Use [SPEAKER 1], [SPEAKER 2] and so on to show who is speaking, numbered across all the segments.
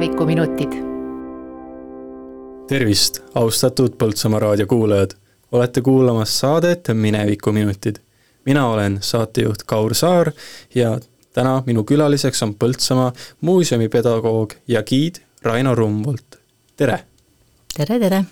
[SPEAKER 1] minevikuminutid.
[SPEAKER 2] tervist, austatud Põltsamaa raadio kuulajad. olete kuulamas saadet Minevikuminutid. mina olen saatejuht Kaur Saar ja täna minu külaliseks on Põltsamaa muuseumipedagoog ja giid Raino Rumvolt. tere!
[SPEAKER 3] tere, tere!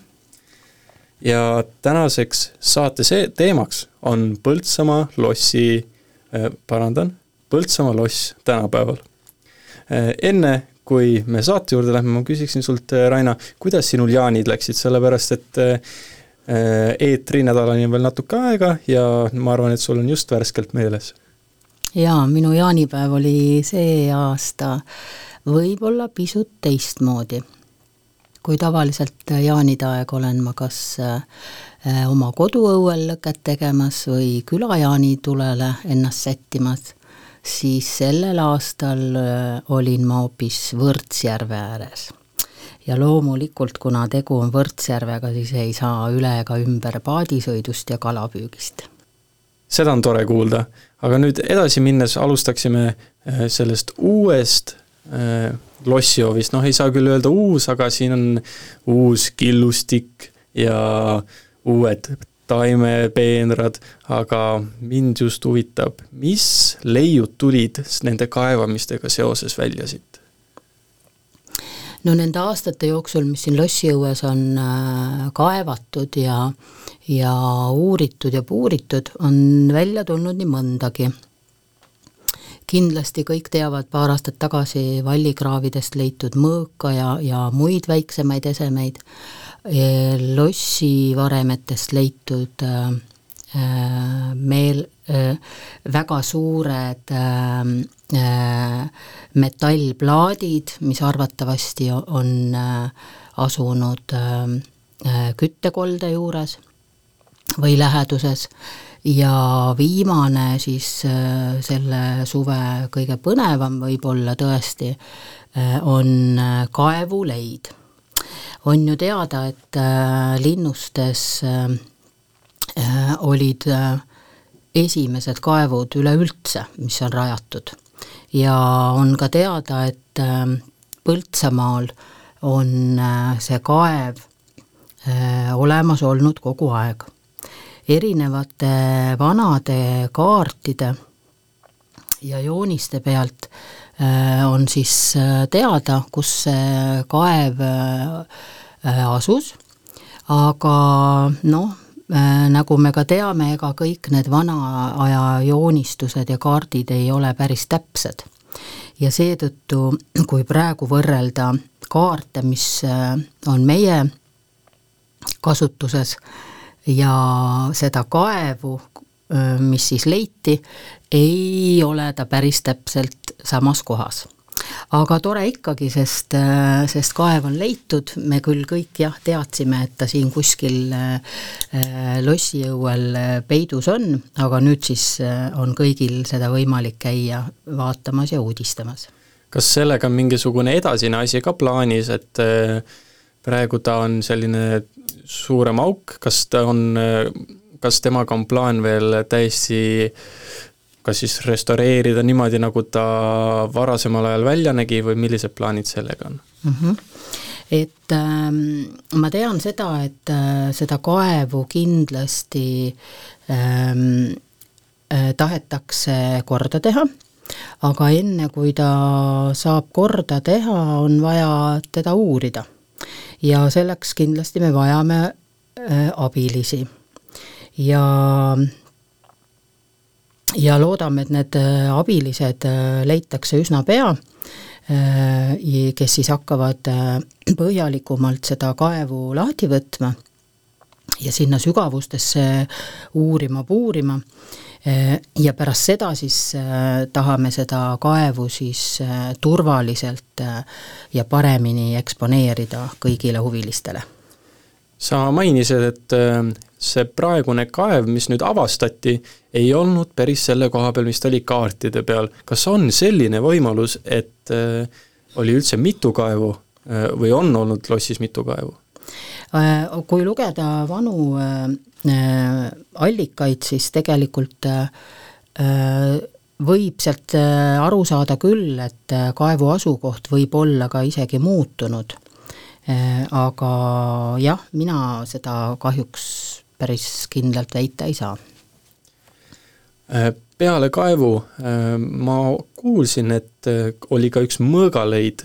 [SPEAKER 2] ja tänaseks saate see teemaks on Põltsamaa lossi äh,, parandan, Põltsamaa loss tänapäeval äh,. enne kui me saate juurde lähme, ma küsiksin sult, äh, Raina, kuidas sinul jaanid läksid, sellepärast et äh, eetrinädalani on veel natuke aega ja ma arvan, et sul on just värskelt meeles.
[SPEAKER 3] jaa, minu jaanipäev oli see aasta võib-olla pisut teistmoodi. kui tavaliselt jaanide aeg olen ma kas äh, oma koduõuel lõket tegemas või külajaanitulele ennast sättimas siis sellel aastal äh, olin ma hoopis Võrtsjärve ääres. ja loomulikult, kuna tegu on Võrtsjärvega, siis ei saa üle ega ümber paadisõidust ja kalapüügist.
[SPEAKER 2] seda on tore kuulda, aga nüüd edasi minnes alustaksime äh, sellest uuest äh, lossihoovist, noh ei saa küll öelda uus, aga siin on uus killustik ja uued taimepeenrad, aga mind just huvitab, mis leiud tulid nende kaevamistega seoses välja siit?
[SPEAKER 3] no nende aastate jooksul, mis siin lossiõues on äh, kaevatud ja, ja uuritud ja puuritud, on välja tulnud nii mõndagi. kindlasti kõik teavad paar aastat tagasi vallikraavidest leitud mõõka ja, ja muid väiksemaid esemeid lossivaremetest leitud äh, äh, meel, äh, väga suured metallplaadid, mis arvatavasti on asunud küttekolde juures või läheduses. Ja viimane siis selle suve kõige põnevam võib-olla tõesti on kaevuleid on ju teada, et äh, linnustes äh, äh, olid esimesed kaevud üleüldse, mis on rajatud. ja on ka teada, et Põltsamaal on see kaev olemas olnud kogu aeg. erinevate vanade kaartide ja jooniste pealt on siis teada, kus see kaev asus, aga noh, äh, nagu me ka teame, ega kõik need vana aja joonistused ja kaardid ei ole päris täpsed. ja seetõttu, kui praegu võrrelda kaarte, mis äh, on meie kasutuses ja seda kaevu, mis siis leiti, ei ole ta päris täpselt samas kohas aga tore ikkagi, sest, äh, sest kaev on leitud, me küll kõik jah, teadsime, et ta siin kuskil äh, lossiõuel äh, peidus on, aga nüüd siis on kõigil seda võimalik käia vaatamas ja uudistamas.
[SPEAKER 2] kas sellega on mingisugune edasine asi ka plaanis, et praegu ta on selline suurem auk, kas ta on, kas temaga on plaan veel täiesti kas siis restaureerida niimoodi, nagu ta varasemal ajal välja nägi või millised plaanid sellega on
[SPEAKER 3] mm? -hmm et ähm, ma tean seda, et äh, seda kaevu kindlasti ähm, äh, tahetakse korda teha, aga enne, kui ta saab korda teha, on vaja teda uurida. ja selleks kindlasti me vajame äh, abilisi. ja ja loodame, et need äh, abilised äh, leitakse üsna pea, äh, kes siis hakkavad põhjalikumalt seda kaevu lahti võtma ja sinna sügavustesse uurima, puurima ja pärast seda siis tahame seda kaevu siis turvaliselt ja paremini eksponeerida kõigile huvilistele.
[SPEAKER 2] Sa mainisid, et see praegune kaev, mis nüüd avastati, ei olnud päris selle koha peal, mis ta oli kaartide peal. kas on selline võimalus, et äh, oli üldse mitu kaevu äh, või on olnud lossis mitu kaevu?
[SPEAKER 3] Äh, kui lugeda vanu äh, allikaid, siis tegelikult äh, võib sealt aru saada küll, et kaevu asukoht võib olla ka isegi muutunud. Aga jah, mina seda kahjuks päris kindlalt väita ei saa.
[SPEAKER 2] peale kaevu ma kuulsin, et oli ka üks mõõgaleid.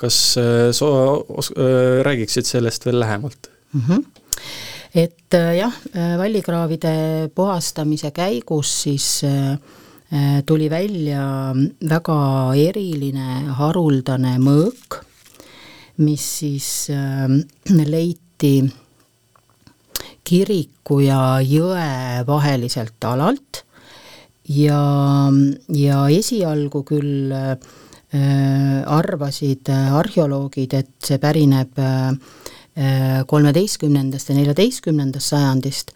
[SPEAKER 2] kas sa räägiksid sellest veel lähemalt mm?
[SPEAKER 3] -hmm et jah, vallikraavide puhastamise käigus siis tuli välja väga eriline haruldane mõõk, mis siis leiti kiriku ja jõe vaheliselt alalt. Ja, ja esialgu küll äh, arvasid arheoloogid, et see pärineb äh, kolmeteistkümnendast ja neljateistkümnendast sajandist,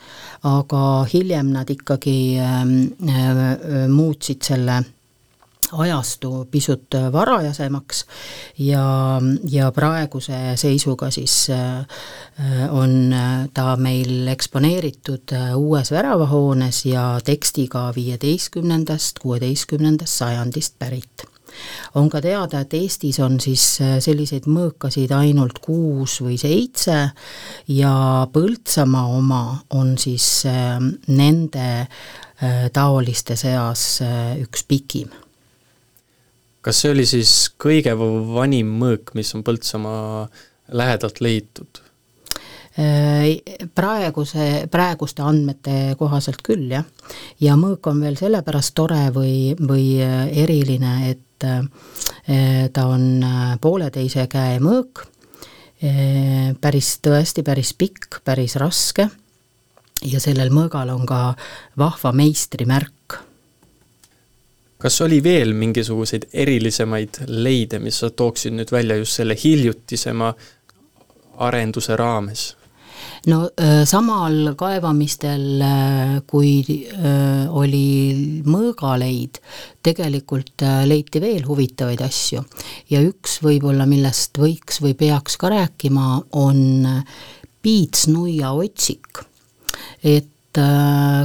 [SPEAKER 3] aga hiljem nad ikkagi ähm, äh, muutsid selle ajastu pisut varajasemaks ja, ja praeguse seisuga siis äh, on ta meil eksponeeritud uues väravahoones ja tekstiga viieteistkümnendast, kuueteistkümnendast sajandist pärit. On ka teada, et Eestis on siis selliseid mõõkasid ainult kuus või seitse ja Põltsamaa oma on siis äh, nende äh, taoliste seas üks pikim
[SPEAKER 2] kas see oli siis kõige vanim mõõk, mis on Põltsamaa lähedalt leitud?
[SPEAKER 3] Äh, praeguse, praeguste andmete kohaselt küll, jah. ja mõõk on veel sellepärast tore või, või äh, eriline, et äh, ta on pooleteise käe mõõk, päris tõesti, päris pikk, päris raske ja sellel mõõgal on ka vahva meistrimärk
[SPEAKER 2] kas oli veel mingisuguseid erilisemaid leide, mis sa tooksid nüüd välja just selle hiljutisema arenduse raames?
[SPEAKER 3] no samal kaevamistel, kui oli mõõgaleid, tegelikult leiti veel huvitavaid asju. ja üks võib-olla, millest võiks või peaks ka rääkima, on piitsnuia otsik. et Äh,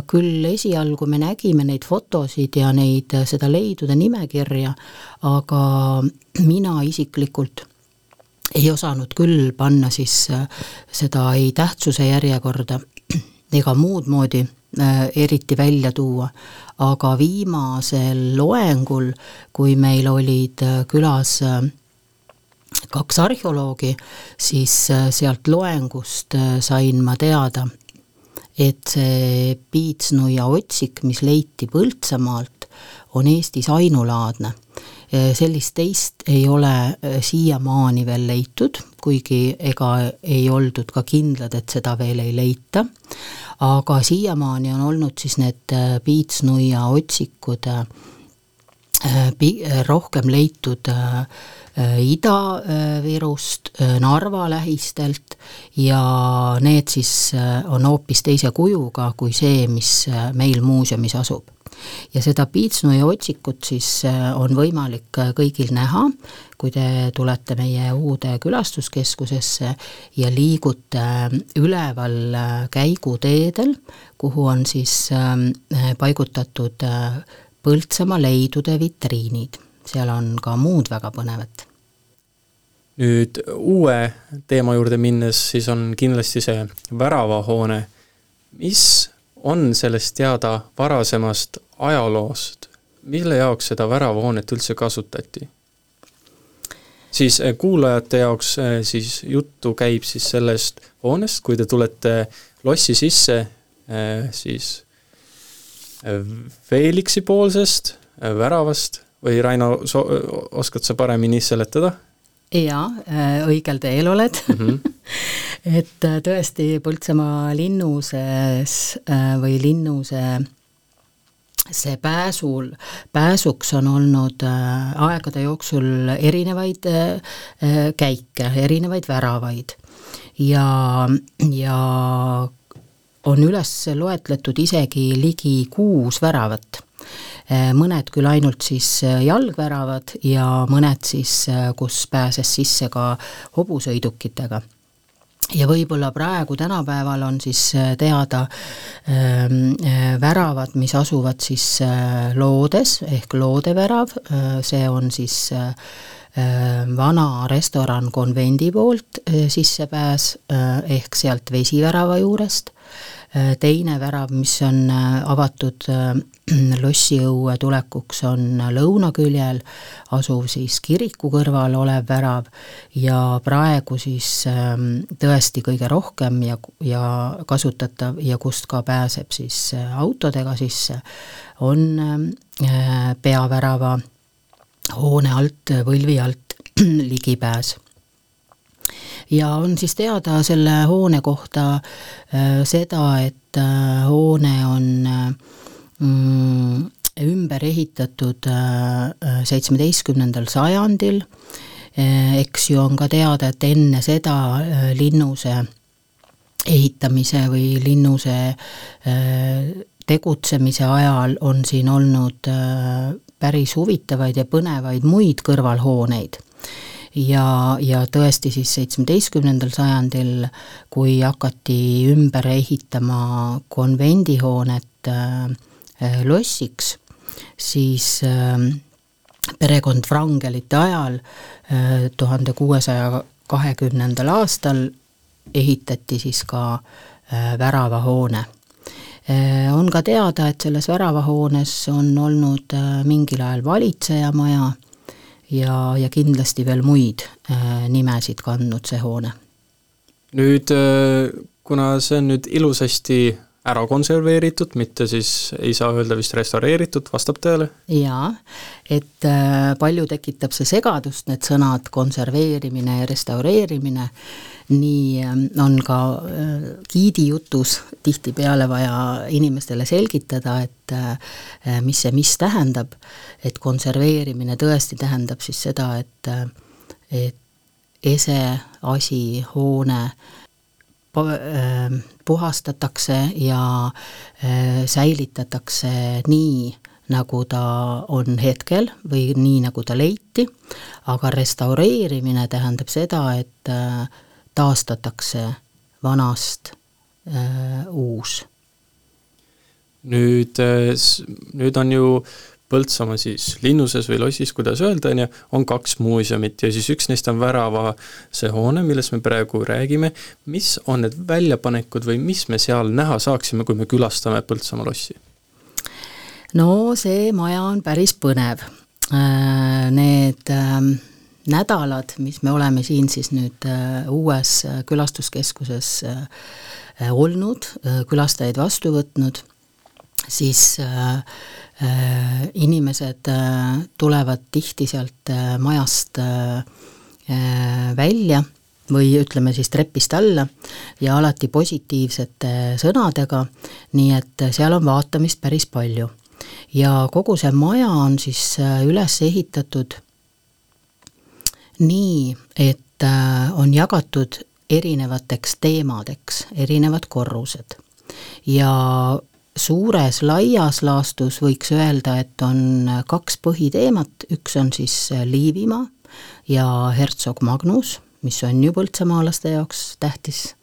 [SPEAKER 3] küll esialgu me nägime neid fotosid ja neid, äh, seda leidude nimekirja, aga mina isiklikult ei osanud küll panna siis äh, seda ei tähtsuse järjekorda ega muud moodi äh, eriti välja tuua, aga viimasel loengul, kui meil olid külas äh, kaks arheoloogi, siis sealt loengust sain ma teada, et see piitsnuia otsik, mis leiti Põltsamaalt, on Eestis ainulaadne. sellist teist ei ole äh, siiamaani veel leitud, kuigi ega ei oldud ka kindlad, et seda veel ei leita, aga siiamaani on olnud siis need äh, piitsnuia otsikud äh, rohkem leitud Ida-Virust, Narva lähistelt ja need siis on hoopis teise kujuga kui see, mis meil muuseumis asub. ja seda Piitsnui otsikut siis on võimalik kõigil näha, kui te tulete meie uude külastuskeskusesse ja liigute üleval käiguteedel, kuhu on siis paigutatud Põltsamaa leidude vitriinid seal on ka muud väga põnevat.
[SPEAKER 2] nüüd uue teema juurde minnes, siis on kindlasti see väravahoone. mis on sellest teada varasemast ajaloost, mille jaoks seda väravahoonet üldse kasutati? siis eh, kuulajate jaoks eh, siis juttu käib siis sellest hoonest, kui te tulete lossi sisse, eh, siis Felixi poolsest väravast või Raino, oskad sa paremini seletada?
[SPEAKER 3] jaa, äh, õigel teel oled mm. -hmm. et äh, tõesti Põltsamaa linnuses äh, või linnuse see pääsul, pääsuks on olnud aegade jooksul erinevaid käike, erinevaid väravaid ja, ja on üles loetletud isegi ligi kuus väravat. Äh, mõned küll ainult siis äh, jalgväravad ja mõned siis, äh, kus pääses sisse ka hobusõidukitega ja võib-olla praegu, tänapäeval on siis äh, teada ähm, äh, väravad, mis asuvad siis äh, loodes ehk loodevärav see on siis vana restoran konvendi poolt sissepääs ehk sealt vesivärava juurest teine värav, mis on äh, avatud äh, lossiõue tulekuks, on lõunaküljel asuv siis kiriku kõrval olev värav ja praegu siis ähm, tõesti kõige rohkem ja, ja kasutatav ja kust ka pääseb siis autodega sisse, on peavärava hoone alt, võlvi alt ligipääs ja on siis teada selle hoone kohta äh, seda, et äh, hoone on äh, mm, ümber ehitatud seitsmeteistkümnendal sajandil, eks ju on ka teada, et enne seda linnuse ehitamise või linnuse tegutsemise ajal on siin olnud päris huvitavaid ja põnevaid muid kõrvalhooneid ja, ja tõesti siis seitsmeteistkümnendal sajandil, kui hakati ümber ehitama konvendihoonet äh, lossiks, siis äh, perekond Wrangelite ajal äh, tuhande kuuesaja kahekümnendal aastal ehitati siis ka äh, väravahoone. Äh, on ka teada, et selles väravahoones on olnud mingil ajal valitsejamaja ja, ja kindlasti veel muid äh, nimesid kandnud see hoone.
[SPEAKER 2] nüüd äh, kuna see on nüüd ilusasti ära konserveeritud, mitte siis ei saa öelda vist restaureeritud, vastab tõele?
[SPEAKER 3] jaa, et äh, palju tekitab see segadust, need sõnad konserveerimine ja restaureerimine nii ähm, on ka äh, giidi jutus tihtipeale vaja inimestele selgitada, et äh, mis see mis tähendab, et konserveerimine tõesti tähendab siis seda, et äh, et ese, asi, hoone puhastatakse ja säilitatakse nii, nagu ta on hetkel või nii, nagu ta leiti, aga restaureerimine tähendab seda, et taastatakse vanast äh, uus.
[SPEAKER 2] nüüd, äh, nüüd on ju Põltsamaa siis linnuses või lossis, kuidas öelda, on ju, on kaks muuseumit ja siis üks neist on Värava see hoone, millest me praegu räägime, mis on need väljapanekud või mis me seal näha saaksime, kui me külastame Põltsamaa lossi?
[SPEAKER 3] no see maja on päris põnev. Äh, need ähm, nädalad, mis me oleme siin siis nüüd äh, uues äh, külastuskeskuses äh, olnud, külastajaid vastu võtnud, siis inimesed tulevad tihti sealt majast välja või ütleme siis trepist alla ja alati positiivsete sõnadega, nii et seal on vaatamist päris palju. ja kogu see maja on siis üles ehitatud nii, et äh, on jagatud erinevateks teemadeks, erinevad korrused. ja suures laias laastus võiks öelda, et on kaks põhiteemat, üks on siis Liivimaa ja Hertsog Magnus, mis on ju põltsamaalaste jaoks tähtis,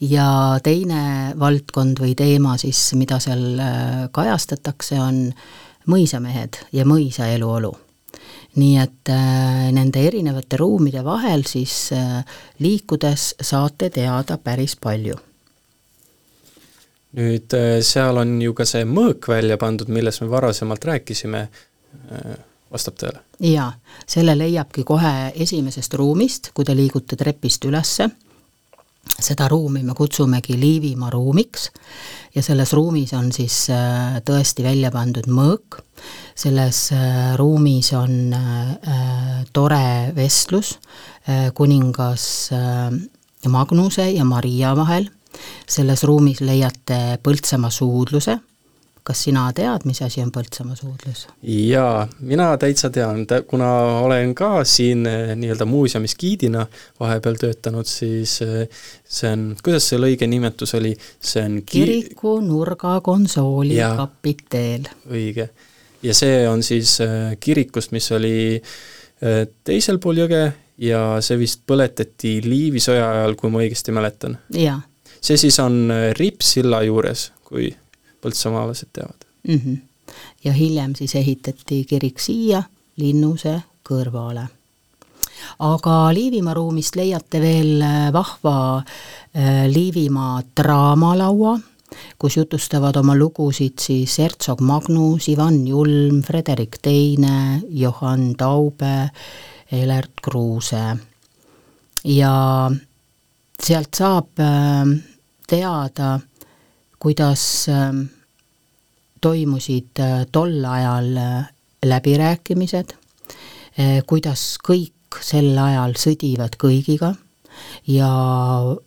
[SPEAKER 3] ja teine valdkond või teema siis, mida seal äh, kajastatakse, on mõisamehed ja mõisa eluolu nii et äh, nende erinevate ruumide vahel siis äh, liikudes saate teada päris palju.
[SPEAKER 2] nüüd äh, seal on ju ka see mõõk välja pandud, millest me varasemalt rääkisime vastab tõele?
[SPEAKER 3] jaa, selle leiabki kohe esimesest ruumist, kui te liigute trepist ülesse seda ruumi me kutsumegi Liivimaa ruumiks. Ja selles ruumis on siis äh, tõesti välja pandud mõõk, selles äh, ruumis on äh, tore vestlus kuningas Magnuse ja Maria vahel, selles ruumis leiate Põltsamaa suudluse kas sina tead, mis asi on Põltsamaa suudlus?
[SPEAKER 2] jaa, mina täitsa tean, kuna olen ka siin eh, nii-öelda muuseumis giidina vahepeal töötanud, siis eh, see on, kuidas selle õige nimetus oli, see on
[SPEAKER 3] ki... kiriku nurgakonsooli kapiteel.
[SPEAKER 2] õige. ja see on siis eh, kirikust, mis oli teisel pool jõge ja see vist põletati Liivi sõja ajal, kui ma õigesti mäletan. see siis on Rippsilla juures, kui põltsamaalased teavad
[SPEAKER 3] mm. -hmm. ja hiljem siis ehitati kirik siia linnuse kõrvale aga Liivimaa ruumist leiate veel äh, vahva äh, Liivimaa draamalaua, kus jutustavad oma lugusid siis hertsog Magnus, Ivan Julm, Frederik Teine, Johann Taube, Elert Kruuse. ja sealt saab äh, teada, kuidas toimusid tol ajal läbirääkimised, kuidas kõik sel ajal sõdivad kõigiga ja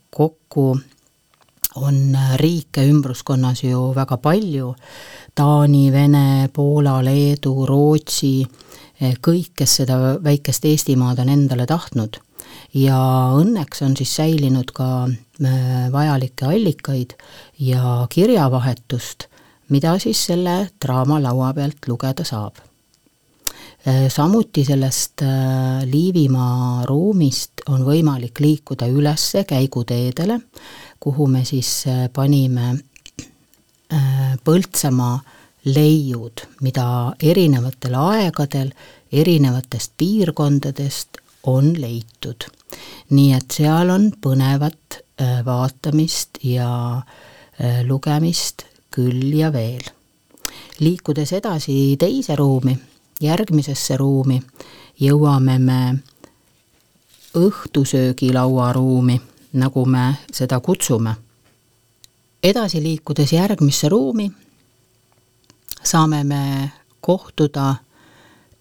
[SPEAKER 3] kokku on riike ümbruskonnas ju väga palju, Taani, Vene, Poola, Leedu, Rootsi, kõik, kes seda väikest Eestimaad on endale tahtnud. ja õnneks on siis säilinud ka äh, vajalikke allikaid ja kirjavahetust, mida siis selle draamalaua pealt lugeda saab Äh, samuti sellest äh, Liivimaa ruumist on võimalik liikuda üles käiguteedele, kuhu me siis äh, panime Põltsamaa leiud, mida erinevatel aegadel erinevatest piirkondadest on leitud. nii et seal on põnevat vaatamist ja lugemist küll ja veel. liikudes edasi teise ruumi järgmisesse ruumi jõuame me õhtusöögilaua ruumi, nagu me seda kutsume. edasi liikudes järgmisse ruumi saame me kohtuda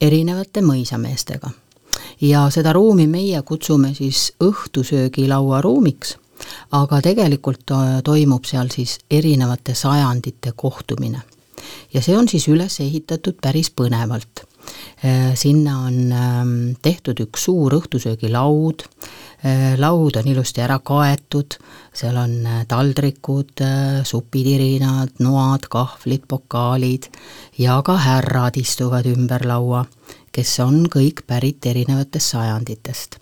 [SPEAKER 3] erinevate mõisameestega. ja seda ruumi meie kutsume siis õhtusöögilaua ruumiks, aga tegelikult toimub seal siis erinevate sajandite kohtumine. ja see on siis üles ehitatud päris põnevalt Äh, sinna on ähm, tehtud üks suur õhtusöögilaud, äh, laud on ilusti ära kaetud, seal on äh, taldrikud, supitirinad, noad, kahvlid, pokaalid ja ka härrad istuvad ümber laua, kes on kõik pärit erinevatest sajanditest.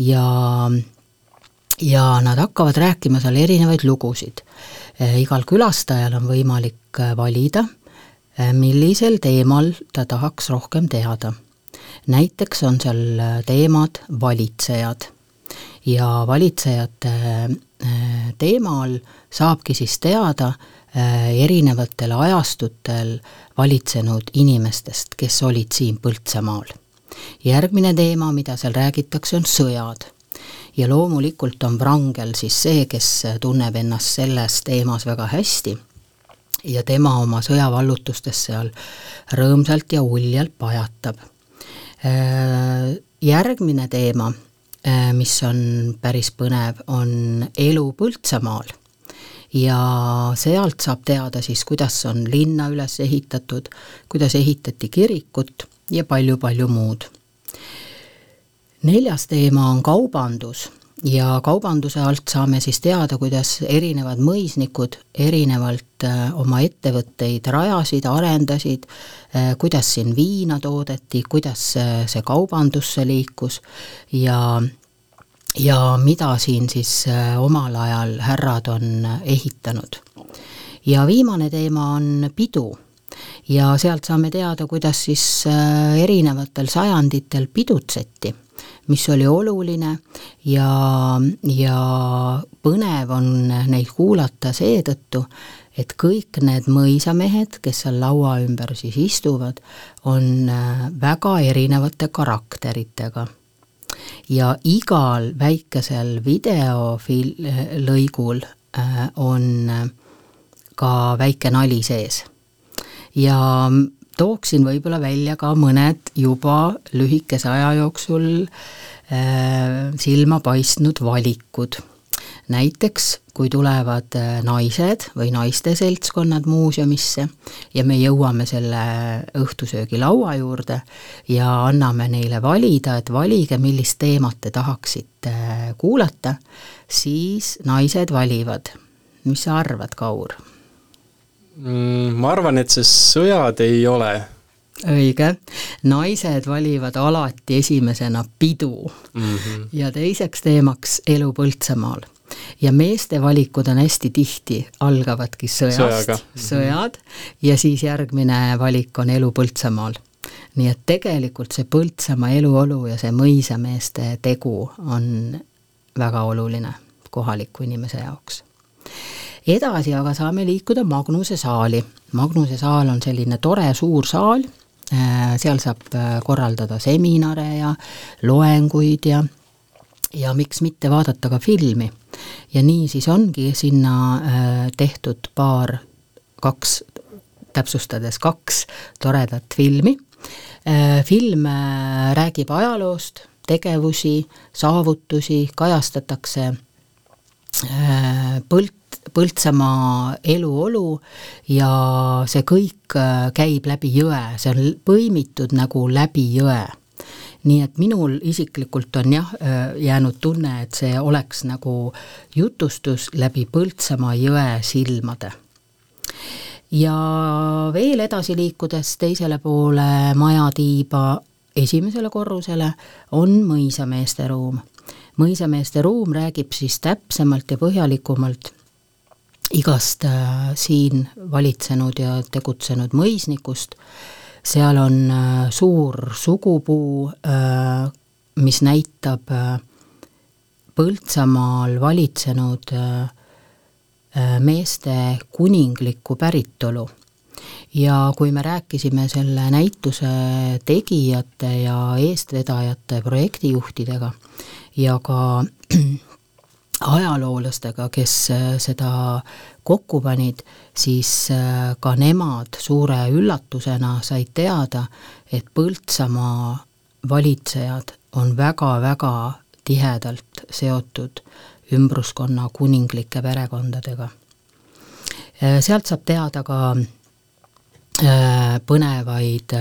[SPEAKER 3] ja ja nad hakkavad rääkima seal erinevaid lugusid. igal külastajal on võimalik valida Äh, millisel teemal ta tahaks rohkem teada. näiteks on seal teemad valitsejad ja valitsejate teemal saabki siis teada erinevatel ajastutel valitsenud inimestest, kes olid siin Põltsamaal. järgmine teema, mida seal räägitakse, on sõjad ja loomulikult on Wrangel siis see, kes tunneb ennast selles teemas väga hästi ja tema oma sõjavallutustes seal rõõmsalt ja uljalt pajatab. Äh, järgmine teema, äh, mis on päris põnev, on elu Põltsamaal ja sealt saab teada siis, kuidas on linna üles ehitatud, kuidas ehitati kirikut ja palju-palju muud. Neljas teema on kaubandus. Ja kaubanduse alt saame siis teada, kuidas erinevad mõisnikud erinevalt äh, oma ettevõtteid rajasid, arendasid, äh, kuidas siin viina toodeti, kuidas see kaubandusse liikus ja ja mida siin siis äh, omal ajal härrad on ehitanud. ja viimane teema on pidu. Ja sealt saame teada, kuidas siis erinevatel sajanditel pidutseti mis oli oluline ja, ja põnev on neid kuulata seetõttu, et kõik need mõisamehed, kes seal laua ümber siis istuvad, on äh, väga erinevate karakteritega. ja igal väikesel videofil-, lõigul äh, on äh, ka väike nali sees. ja tooksin võib-olla välja ka mõned juba lühikese aja jooksul äh, silma paistnud valikud. näiteks kui tulevad äh, naised või naiste seltskonnad muuseumisse ja me jõuame selle õhtusöögilaua juurde ja anname neile valida, et valige, millist teemat te tahaksite äh, kuulata, siis naised valivad. mis sa arvad, Kaur?
[SPEAKER 2] Mm, ma arvan, et see sõjad ei ole.
[SPEAKER 3] Õige, naised valivad alati esimesena pidu. Mm -hmm. ja teiseks teemaks elu Põltsamaal. ja meeste valikud on hästi tihti, algavadki sõjast, sõjad. Ja siis järgmine valik on elu Põltsamaal. Nii et tegelikult see Põltsamaa eluolu ja see mõisameeste tegu on väga oluline kohaliku inimese jaoks. Edasi aga saame liikuda Magnuse saali. Magnuse saal on selline tore suur saal Äh, seal saab äh, korraldada seminare ja loenguid ja ja miks mitte vaadata ka filmi. ja nii siis ongi sinna äh, tehtud paar, kaks, täpsustades kaks toredat filmi. film räägib ajaloost, tegevusi, saavutusi, kajastatakse põlt, Põltsamaa eluolu ja see kõik äh, käib läbi jõe, see on põimitud nagu läbi jõe. nii et minul isiklikult on jah, äh, jäänud tunne, et see oleks nagu jutustus läbi Põltsamaa jõe silmade ja veel edasi liikudes teisele poole majatiiba esimesele korrusele on mõisameeste ruum. mõisameeste ruum räägib siis täpsemalt ja põhjalikumalt igast äh, siin valitsenud ja tegutsenud mõisnikust, seal on äh, suur sugupuu, äh, mis näitab Põltsamaal valitsenud meeste kuninglikku päritolu. ja kui me rääkisime selle näituse tegijate ja eestvedajate projektijuhtidega ja ka ajaloolastega, kes äh, seda kokku panid, siis äh, ka nemad suure üllatusena said teada, et Põltsamaa valitsejad on väga-väga tihedalt seotud ümbruskonna kuninglike perekondadega. Äh, sealt saab teada ka põnevaid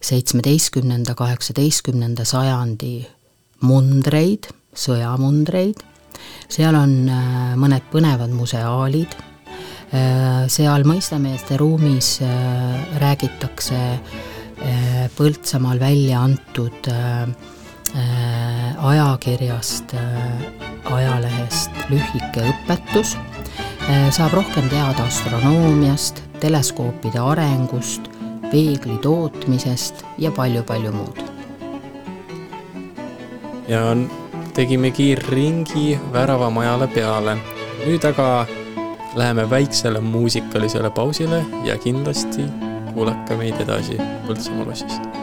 [SPEAKER 3] seitsmeteistkümnenda, kaheksateistkümnenda sajandi mundreid, sõjamundreid, seal on äh, mõned põnevad museaalid, äh, seal mõistameeste ruumis äh, räägitakse Põltsamaal välja antud ajakirjast, ajalehest lühike õpetus, saab rohkem teada astronoomiast, teleskoopide arengust, peegli tootmisest ja palju-palju muud.
[SPEAKER 2] ja tegime kiirringi väravamajale peale. nüüd aga läheme väiksele muusikalisele pausile ja kindlasti kuulake meid edasi Põltsamaa lossist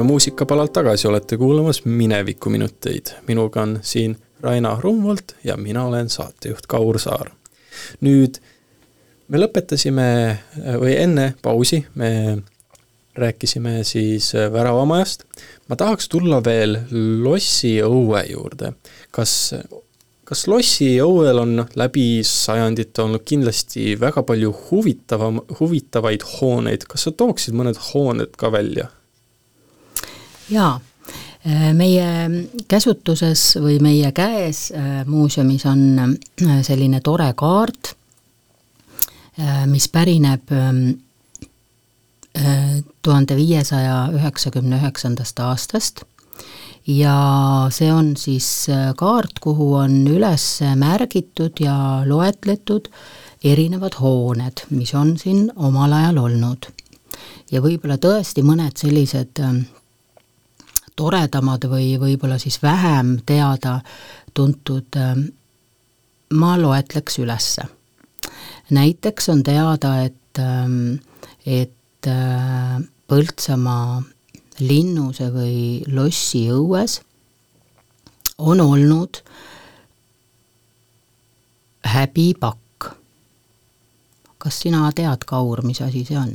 [SPEAKER 2] ja oleme muusikapalalt tagasi, olete kuulamas Minevikuminuteid. minuga on siin Raina Rumvolt ja mina olen saatejuht Kaur Saar. nüüd me lõpetasime või enne pausi me rääkisime siis Väravamajast. ma tahaks tulla veel Lossi õue juurde. kas kas Lossi õuel on läbi sajandite olnud kindlasti väga palju huvitavam, huvitavaid hooneid, kas sa tooksid mõned hooned ka välja?
[SPEAKER 3] Jaa, meie käsutuses või meie käes äh, muuseumis on äh, selline tore kaart, äh, mis pärineb ähm, tuhande viiesaja üheksakümne üheksandast aastast ja see on siis äh, kaart, kuhu on üles märgitud ja loetletud erinevad hooned, mis on siin omal ajal olnud. ja võib-olla tõesti mõned sellised ähm, toredamad või võib-olla siis vähem teada-tuntud ähm, ma loetleks ülesse. näiteks on teada, et, ähm, et äh, Põltsamaa linnuse või lossi õues on olnud häbipakk. kas sina tead, Kaur, mis asi see on?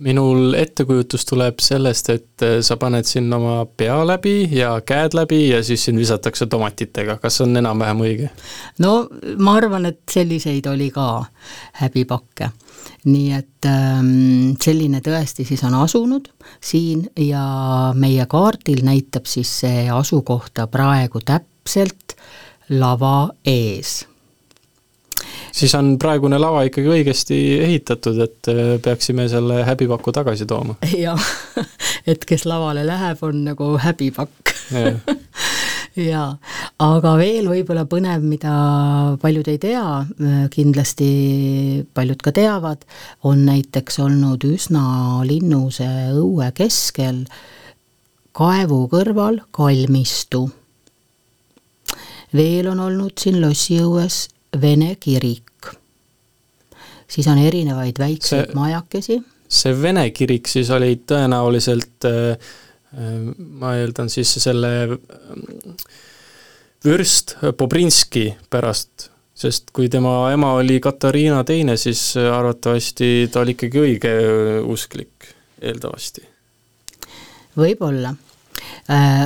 [SPEAKER 2] Minul ettekujutus tuleb sellest, et äh, sa paned sinna oma pea läbi ja käed läbi ja siis sind visatakse tomatitega, kas on enam-vähem õige?
[SPEAKER 3] no ma arvan, et selliseid oli ka häbipakke. Nii et ähm, selline tõesti siis on asunud siin ja meie kaardil näitab siis see asukohta praegu täpselt lava ees
[SPEAKER 2] siis on praegune lava ikkagi õigesti ehitatud, et äh, peaksime selle häbipaku tagasi tooma.
[SPEAKER 3] jah, et kes lavale läheb, on nagu häbipakk jaa, aga veel võib-olla põnev, mida paljud ei tea, kindlasti paljud ka teavad, on näiteks olnud üsna linnuse õue keskel kaevu kõrval kalmistu. veel on olnud siin lossiõues vene kirik. siis on erinevaid väikseid see, majakesi.
[SPEAKER 2] see vene kirik siis oli tõenäoliselt äh, ma eeldan siis selle vürst Bobrinski pärast, sest kui tema ema oli Katariina teine, siis arvatavasti ta oli ikkagi õigeusklik, eeldavasti.
[SPEAKER 3] võib-olla äh,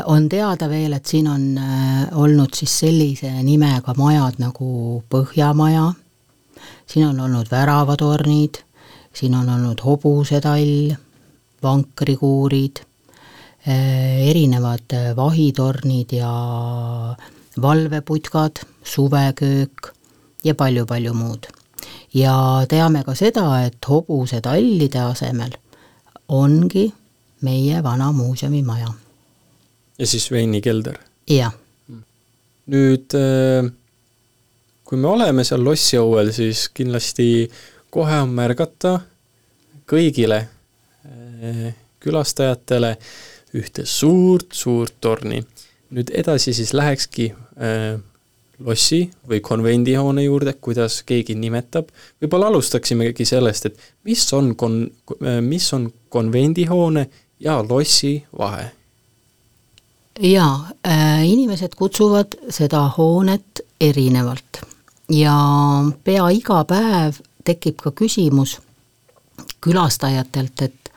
[SPEAKER 3] on teada veel, et siin on äh, olnud siis sellise nimega majad nagu Põhjamaja, siin on olnud väravatornid, siin on olnud hobusetall, vankrikuurid Äh, erinevad äh, vahitornid ja valveputkad, suveköök ja palju-palju muud. ja teame ka seda, et hobusetallide asemel ongi meie vana muuseumimaja.
[SPEAKER 2] Ja siis veinikelder?
[SPEAKER 3] jah.
[SPEAKER 2] nüüd äh, kui me oleme seal lossiõuel, siis kindlasti kohe on märgata kõigile äh, külastajatele ühte suurt-suurt torni. nüüd edasi siis lähekski äh, lossi või konvendihoone juurde, kuidas keegi nimetab, võib-olla alustaksimegi sellest, et mis on kon-, mis on konvendihoone ja lossi vahe?
[SPEAKER 3] Jaa äh,, inimesed kutsuvad seda hoonet erinevalt ja pea iga päev tekib ka küsimus külastajatelt, et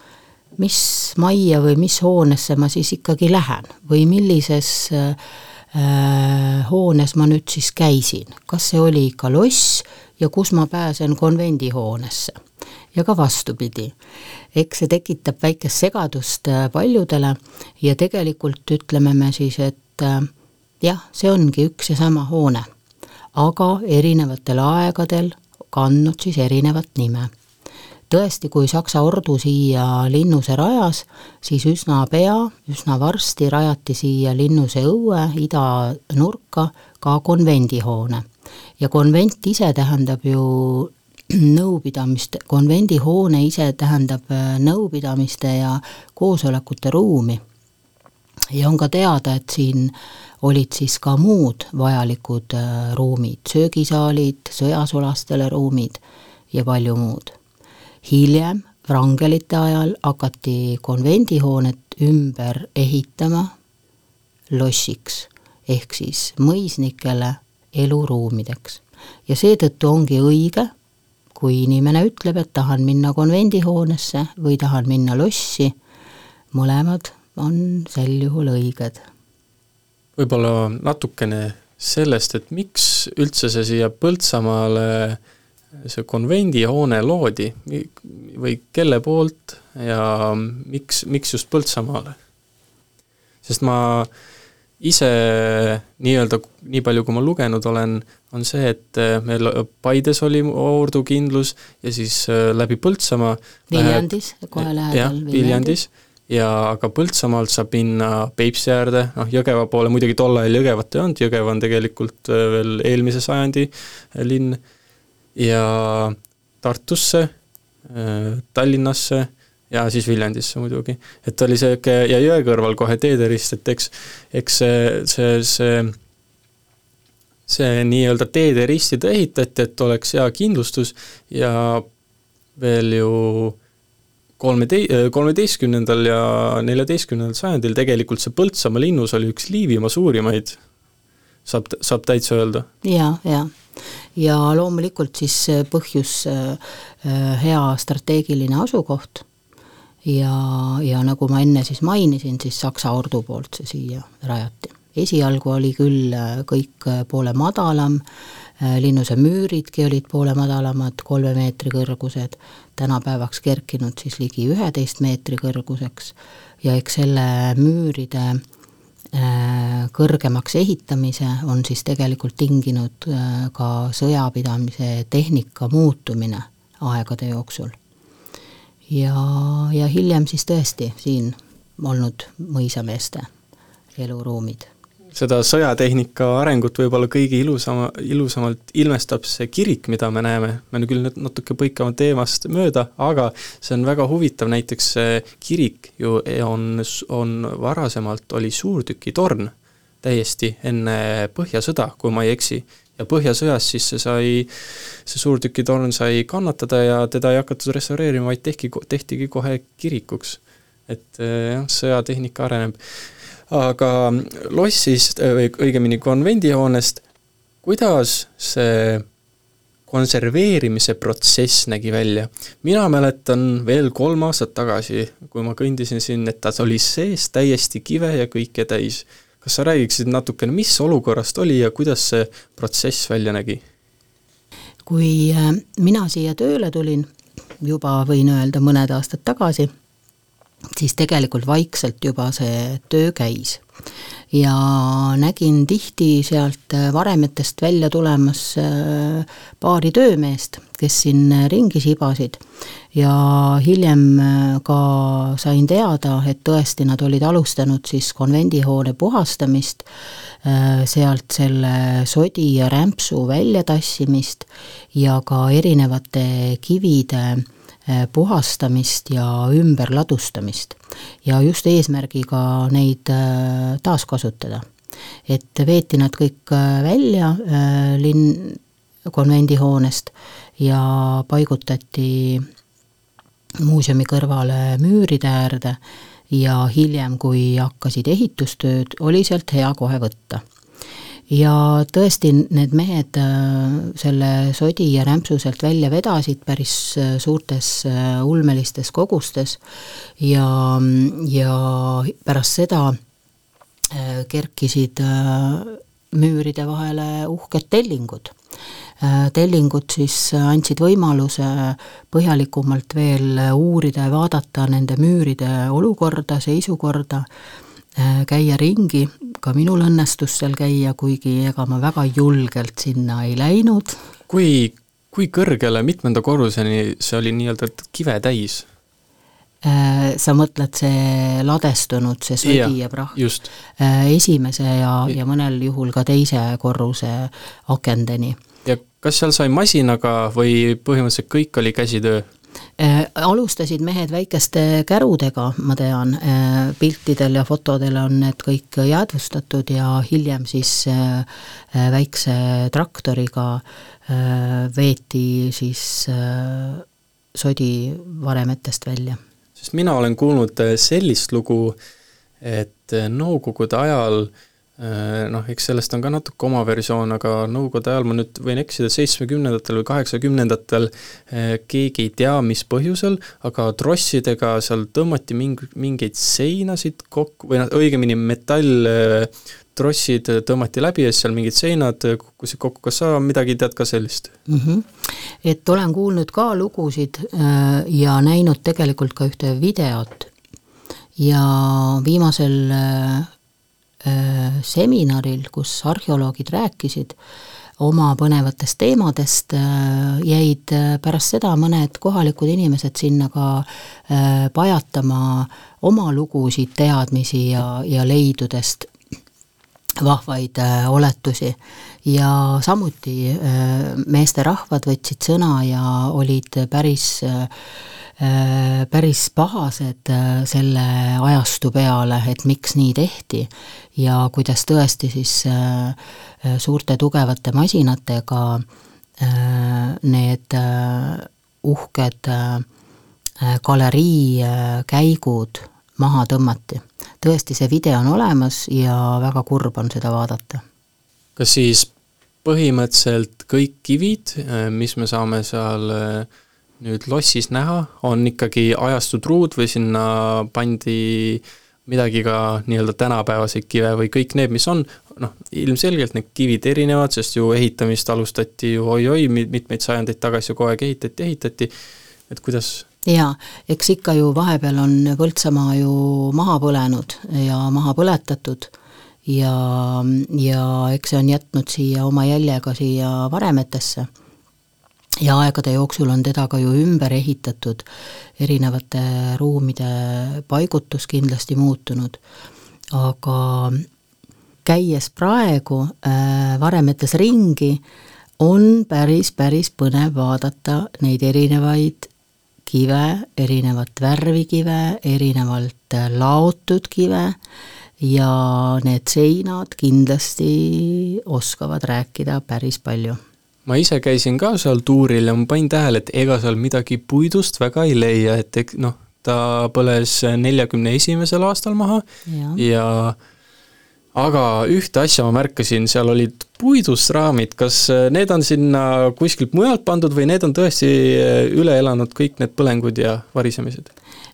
[SPEAKER 3] mis majja või mis hoonesse ma siis ikkagi lähen või millises äh, Äh, hoones ma nüüd siis käisin, kas see oli ikka loss ja kus ma pääsen konvendihoonesse. ja ka vastupidi. Eks see tekitab väikest segadust äh, paljudele ja tegelikult ütleme me siis, et äh, jah, see ongi üks ja sama hoone, aga erinevatel aegadel kandnud siis erinevat nime tõesti, kui Saksa ordu siia Linnuse rajas, siis üsna pea, üsna varsti rajati siia Linnuse õue idanurka ka konvendihoone. ja konvent ise tähendab ju nõupidamist, konvendihoone ise tähendab äh, nõupidamiste ja koosolekute ruumi. ja on ka teada, et siin olid siis ka muud vajalikud äh, ruumid, söögisaalid, sõjasulastele ruumid ja palju muud hiljem, Wrangelite ajal, hakati konvendihoonet ümber ehitama lossiks ehk siis mõisnikele eluruumideks. ja seetõttu ongi õige, kui inimene ütleb, et tahan minna konvendihoonesse või tahan minna lossi, mõlemad on sel juhul õiged.
[SPEAKER 2] võib-olla natukene sellest, et miks üldse see siia Põltsamaale äh, see konvendihoone loodi või kelle poolt ja miks, miks just Põltsamaale? sest ma ise nii-öelda, nii palju kui ma lugenud olen, on see, et meil Paides oli ordukindlus ja siis äh, läbi Põltsamaa
[SPEAKER 3] Viljandis, kohe lähedal.
[SPEAKER 2] jah, Viljandis. Ja aga Põltsamaalt saab minna Peipsi äärde, noh Jõgeva poole, muidugi tol ajal Jõgevat ei olnud, Jõgeva on tegelikult äh, veel eelmise sajandi linn. Ja Tartusse, äh, Tallinnasse ja siis Viljandisse muidugi. et oli sihuke ja jõe kõrval kohe teederist, et eks, eks see, see, see see nii-öelda teede ristide ehitati, et oleks hea kindlustus ja veel ju kolmete-, kolmeteistkümnendal ja neljateistkümnendal sajandil tegelikult see Põltsamaa linnus oli üks Liivimaa suurimaid, saab, saab täitsa öelda
[SPEAKER 3] ja,. jaa, jaa ja loomulikult siis põhjus äh, äh, hea strateegiline asukoht ja, ja nagu ma enne siis mainisin, siis Saksa ordu poolt see siia rajati. esialgu oli küll äh, kõik poole madalam, linnuse müüridki olid poole madalamad, kolme meetri kõrgused, tänapäevaks kerkinud siis ligi üheteist meetri kõrguseks ja eks selle müüride Äh, kõrgemaks ehitamise on siis tegelikult tinginud äh, ka sõjapidamise tehnika muutumine aegade jooksul. Ja, ja hiljem siis tõesti siin olnud mõisameeste eluruumid.
[SPEAKER 2] Seda sõjatehnika arengut võib-olla kõige ilusama, ilusamalt ilmestab see kirik, mida me näeme, me küll nüüd natuke põikame teemast mööda, aga see on väga huvitav, näiteks see kirik ju on, on varasemalt, oli suurtükitorn täiesti enne Põhjasõda, kui ma ei eksi. Ja Põhjasõjas siis see sai, see suurtükitorn sai kannatada ja teda ei hakatud restaureerima, vaid tehti, tehtigi kohe kirikuks. et jah, sõjatehnika areneb aga lossist või õigemini konvendihoonest, kuidas see konserveerimise protsess nägi välja. mina mäletan veel kolm aastat tagasi, kui ma kõndisin siin, et ta oli sees täiesti kive ja kõike täis. Kas sa räägiksid natukene, mis olukorrast oli ja kuidas see protsess välja nägi?
[SPEAKER 3] kui äh, mina siia tööle tulin, juba võin öelda mõned aastad tagasi siis tegelikult vaikselt juba see töö käis. Ja nägin tihti sealt varemetest välja tulemas paari töömeest, kes siin ringi sibasid. Ja hiljem ka sain teada, et tõesti nad olid alustanud siis konvendihoone puhastamist, sealt selle sodi ja rämpsu väljatassimist ja ka erinevate kivide puhastamist ja ümberladustamist. ja just eesmärgiga neid eh, taaskasutada. et veeti nad kõik eh, välja linn, konvendihoonest ja paigutati muuseumi kõrvale müüride äärde ja hiljem, kui hakkasid ehitustööd, oli sealt hea kohe võtta ja tõesti, need mehed äh, selle sodi ja rämpsu sealt välja vedasid päris äh, suurtes äh, ulmelistes kogustes ja, ja pärast seda kerkisid müüride vahele uhked tellingud. tellingud siis andsid võimaluse põhjalikumalt veel uurida ja vaadata nende müüride olukorda, seisukorda käia ringi, ka minul õnnestus seal käia, kuigi ega ma väga julgelt sinna ei läinud.
[SPEAKER 2] kui, kui kõrgele, mitmenda korruseni see oli nii-öelda kive täis?
[SPEAKER 3] Äh, sa mõtled see ladestunud, see sodi ja, ja prahk? Äh, esimese ja, ja mõnel juhul ka teise korruse akendeni.
[SPEAKER 2] ja kas seal sai masinaga või põhimõtteliselt kõik oli käsitöö?
[SPEAKER 3] Äh, alustasid mehed väikeste kärudega, ma tean, äh, piltidel ja fotodel on need kõik jäädvustatud ja hiljem siis äh, väikse traktoriga veeti siis sodi varemetest välja.
[SPEAKER 2] sest mina olen kuulnud sellist lugu, et Nõukogude ajal äh, noh, eks sellest on ka natuke oma versioon, aga nõukogude ajal, ma nüüd võin eksida, seitsmekümnendatel või kaheksakümnendatel äh, keegi ei tea, mis põhjusel, aga trossidega seal tõmmati mingi, mingeid seinasid kokku või noh, õigemini metalltrossid tõmmati läbi ja siis seal mingid seinad kukkusid kokku, kas sa midagi tead ka sellist
[SPEAKER 3] mm? -hmm. et olen kuulnud ka lugusid äh, ja näinud tegelikult ka ühte videot ja viimasel Äh, seminaril, kus arheoloogid rääkisid oma põnevatest teemadest, äh, jäid äh, pärast seda mõned kohalikud inimesed sinna ka pajatama oma lugusid, teadmisi ja, ja leidudest vahvaid oletusi. ja samuti meesterahvad võtsid sõna ja olid päris äh, Äh, päris pahased äh, selle ajastu peale, et miks nii tehti ja kuidas tõesti siis äh, suurte tugevate masinatega need uhked galerii käigud maha tõmmati. Tõesti, see video on olemas ja väga kurb on seda vaadata.
[SPEAKER 2] kas siis põhimõtteliselt kõik kivid, mis me saame seal äh, nüüd lossis näha, on ikkagi ajastu truud või sinna pandi midagi ka nii-öelda tänapäevaseid kive või kõik need, mis on, noh, ilmselgelt need kivid erinevad, sest ju ehitamist alustati ju oi-oi, mitmeid sajandeid tagasi ju kogu aeg ehitati, ehitati, et kuidas
[SPEAKER 3] jaa, eks ikka ju vahepeal on Põltsamaa ju maha põlenud ja maha põletatud ja, ja eks see on jätnud siia oma jälje ka siia varemetesse. Ja aegade jooksul on teda ka ju ümber ehitatud, erinevate ruumide paigutus kindlasti muutunud, aga käies praegu äh, varemetes ringi, on päris, päris põnev vaadata neid erinevaid kive, erinevat värvi kive, erinevalt äh, laotud kive ja need seinad kindlasti oskavad rääkida päris palju.
[SPEAKER 2] Ma ise käisin ka seal tuuril ja ma panin tähele, et ega seal midagi puidust väga ei leia, et noh, ta põles neljakümne esimesel aastal maha ja, ja aga ühte asja ma märkasin, seal olid puidust raamid, kas need on sinna kuskilt mujalt pandud või need on tõesti üle elanud kõik need põlengud ja varisemised?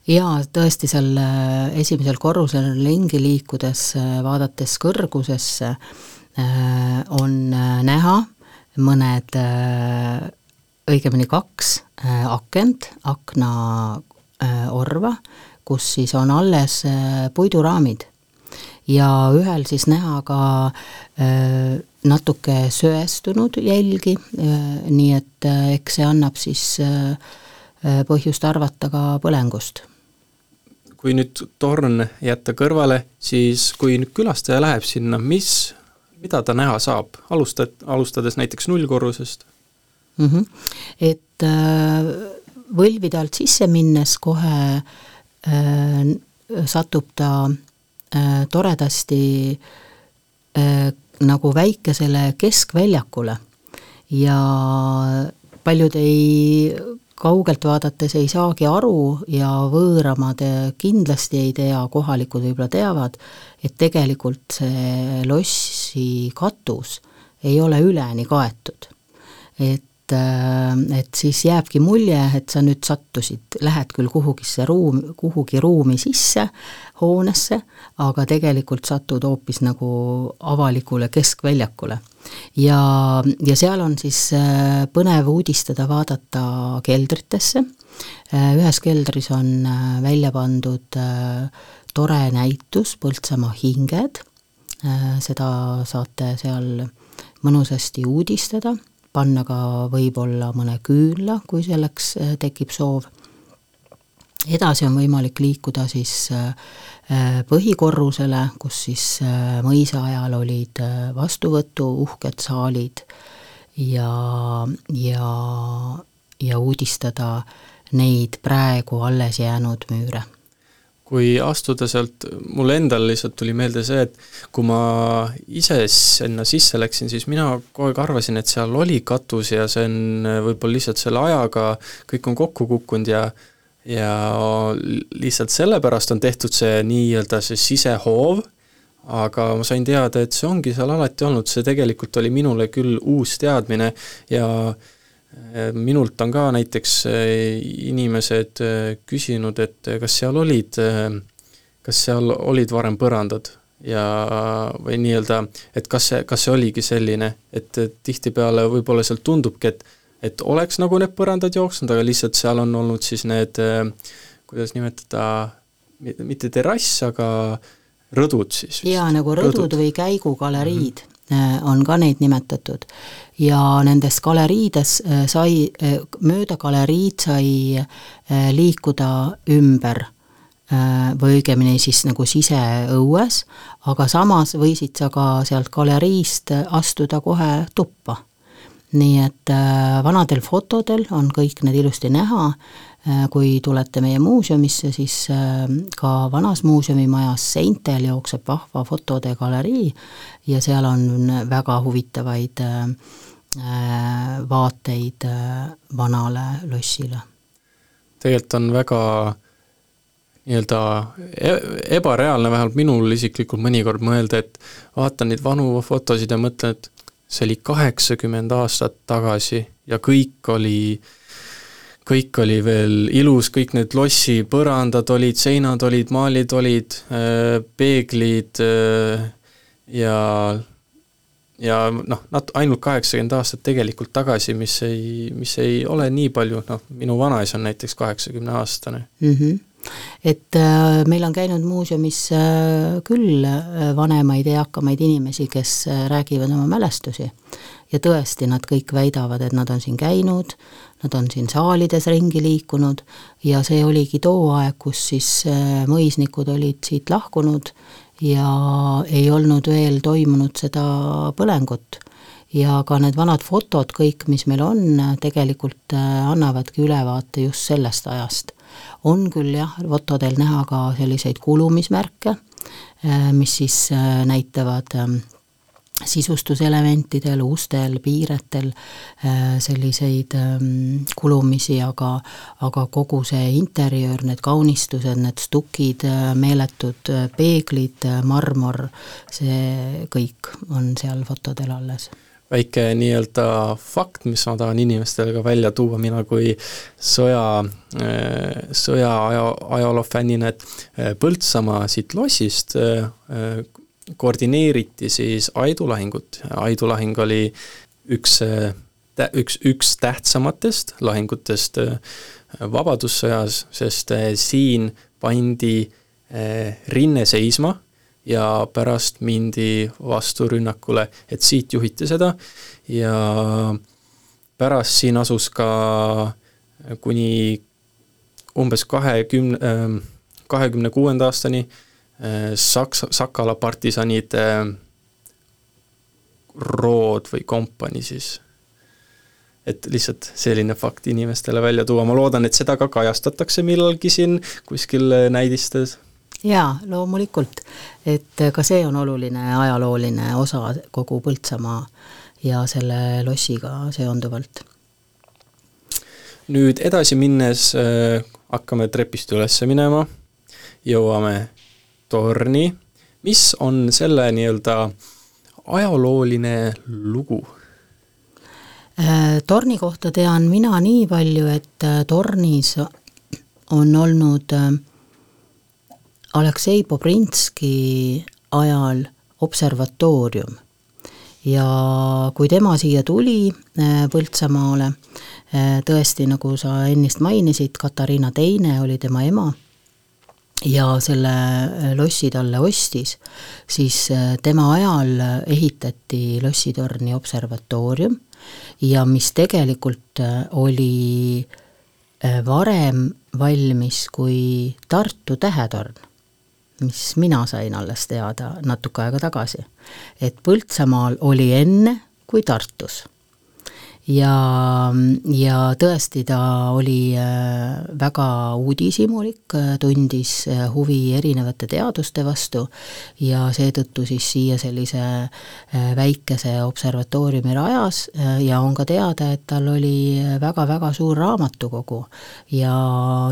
[SPEAKER 3] jaa, tõesti seal äh, esimesel korrusel ringi liikudes, äh, vaadates kõrgusesse, äh, on näha mõned, äh, õigemini kaks äh, akent, aknaorva, äh, kus siis on alles puiduraamid. Ja ühel siis näha ka äh, natuke söestunud jälgi, nii et eks see annab siis põhjust arvata ka põlengust
[SPEAKER 2] kui nüüd torn jätta kõrvale, siis kui nüüd külastaja läheb sinna, mis, mida ta näha saab, alustad, alustades näiteks nullkorrusest
[SPEAKER 3] mm? -hmm. Et äh, võlvide alt sisse minnes kohe äh, satub ta äh, toredasti äh, nagu väikesele keskväljakule ja paljud ei kaugelt vaadates ei saagi aru ja võõramad kindlasti ei tea, kohalikud võib-olla teavad, et tegelikult see lossi katus ei ole üleni kaetud. et äh, et siis jääbki mulje, et sa nüüd sattusid, lähed küll kuhugisse ruum, kuhugi ruumi sisse, hoonesse, aga tegelikult satud hoopis nagu avalikule keskväljakule. ja, ja seal on siis äh, põnev uudistada, vaadata keldritesse, äh, ühes keldris on välja pandud tore näitus Põltsamaa hinged, seda saate seal mõnusasti uudistada panna ka võib-olla mõne küünla, kui selleks äh, tekib soov. edasi on võimalik liikuda siis äh, äh, põhikorrusele, kus siis mõisa ajal olid vastuvõtu uhked saalid ja, ja, ja uudistada neid praegu alles jäänud müüre
[SPEAKER 2] kui astuda sealt, mul endal lihtsalt tuli meelde see, et kui ma ise sinna sisse läksin, siis mina kogu aeg arvasin, et seal oli katus ja see on võib-olla lihtsalt selle ajaga, kõik on kokku kukkunud ja ja lihtsalt sellepärast on tehtud see nii-öelda see sisehoov, aga ma sain teada, et see ongi seal alati olnud, see tegelikult oli minule küll uus teadmine ja äh, minult on ka näiteks äh, inimesed äh, küsinud, et kas seal olid, äh, kas seal olid varem põrandad ja, või nii-öelda, et kas see, kas see oligi selline, et tihtipeale võib-olla sealt tundubki, et et oleks nagu need põrandad jooksnud, aga lihtsalt seal on olnud siis need, kuidas nimetada, mitte terrass, aga rõdud siis.
[SPEAKER 3] jaa, nagu rõdud, rõdud või käigugaleriid mm. -hmm Äh, on ka neid nimetatud. ja nendes galeriides äh, sai, äh, mööda galeriid sai liikuda ümber või õigemini siis nagu siseõues, aga samas võisid sa ka sealt galeriist astuda kohe tuppa. nii et vanadel fotodel on kõik need ilusti näha Äh, kui tulete meie muuseumisse, siis äh, ka vanas muuseumimajas seintel jookseb vahva fotode galerii ja seal on väga huvitavaid äh, vaateid vanale lossile.
[SPEAKER 2] tegelikult on väga nii-öelda e-, ebareaalne, vähemalt minul isiklikult mõnikord mõelda, et vaatan neid vanu fotosid ja mõtlen, et see oli kaheksakümmend aastat tagasi ja kõik oli äh, kõik oli veel ilus, kõik need lossi põrandad olid, seinad olid, maalid olid, äh, peeglid äh, ja ja noh, nat-, ainult kaheksakümmend aastat tegelikult tagasi, mis ei, mis ei ole nii palju, noh, minu vanaisa on näiteks kaheksakümneaastane
[SPEAKER 3] mm. -hmm et äh, meil on käinud muuseumis äh, küll äh, vanemaid, eakamaid inimesi, kes äh, räägivad oma mälestusi. ja tõesti, nad kõik väidavad, et nad on siin käinud, nad on siin saalides ringi liikunud ja see oligi too aeg, kus siis äh, mõisnikud olid siit lahkunud ja ei olnud veel toimunud seda põlengut. ja ka need vanad fotod, kõik, mis meil on, tegelikult äh, annavadki ülevaate just sellest ajast. on küll jah, fotodel näha ka selliseid kulumismärke, äh, mis siis näitavad ähm, sisustuselementidel, ustel, piiretel äh, selliseid ähm, kulumisi, aga aga kogu see interjöör, need kaunistused, need stukid, äh, meeletud äh, peeglid, marmor, see kõik on seal fotodel alles.
[SPEAKER 2] Väike nii-öelda fakt, mis ma tahan inimestele ka välja tuua, mina kui sõja, sõja aja, ajaloo fännina, et Põltsamaa siit lossist koordineeriti siis Aidu lahingut, Aidu lahing oli üks, üks, üks tähtsamatest lahingutest äh, Vabadussõjas, sest äh, siin pandi äh, rinne seisma ja pärast mindi vasturünnakule, et siit juhiti seda. Ja pärast siin asus ka kuni umbes kahekümne, kahekümne kuuenda aastani äh, Saksa, Sakala partisanide rood või kompanii siis. et lihtsalt selline fakt inimestele välja tuua, ma loodan, et seda ka kajastatakse millalgi siin kuskil näidistes.
[SPEAKER 3] jaa, loomulikult. et ka see on oluline ajalooline osa kogu Põltsamaa ja selle lossiga seonduvalt.
[SPEAKER 2] nüüd edasi minnes äh, hakkame trepist üles minema, jõuame torni, mis on selle nii-öelda ajalooline lugu?
[SPEAKER 3] Äh, torni kohta tean mina nii palju, et äh, tornis on olnud äh, Aleksei Bobrinski ajal observatoorium ja kui tema siia tuli Põltsamaale, tõesti, nagu sa ennist mainisid, Katariina Teine oli tema ema ja selle äh, lossi talle ostis, siis äh, tema ajal ehitati lossitorni observatoorium ja mis tegelikult äh, oli varem valmis kui Tartu tähetorn, mis mina sain alles teada natuke aega tagasi. et Põltsamaal oli enne kui Tartus ja, ja tõesti, ta oli äh, väga uudishimulik, äh, tundis äh, huvi erinevate teaduste vastu ja seetõttu siis siia sellise väikese observatooriumi rajas ja on ka teada, et tal oli väga-väga suur raamatukogu ja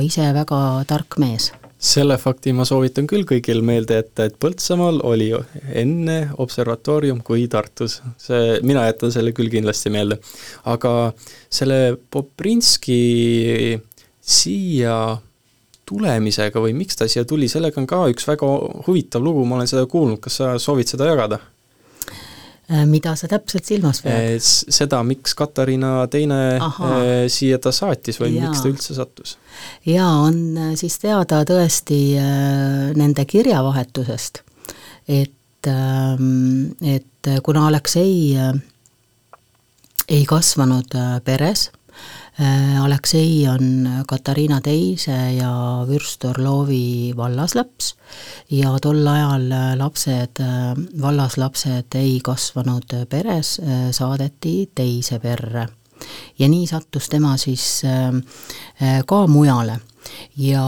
[SPEAKER 3] ise väga tark mees
[SPEAKER 2] selle fakti ma soovitan küll kõigil meelde jätta, et Põltsamaal oli enne observatoorium kui Tartus. see, mina jätan selle küll kindlasti meelde. aga selle Poprinski siia tulemisega või miks ta siia tuli, sellega on ka üks väga huvitav lugu, ma olen seda kuulnud, kas sa soovid seda jagada?
[SPEAKER 3] Äh, mida sa täpselt silmas pead?
[SPEAKER 2] Äh, seda, miks Katariina teine Aha. Äh, siia ta saatis või ja. miks ta üldse sattus?
[SPEAKER 3] jaa, on siis teada tõesti nende kirjavahetusest, et, ähm, et kuna Aleksei ei kasvanud peres, Aleksei on Katariina Teise ja Vürst Orlovi vallaslaps ja tol ajal lapsed, vallaslapsed ei kasvanud peres, saadeti teise perre. ja nii sattus tema siis ka mujale ja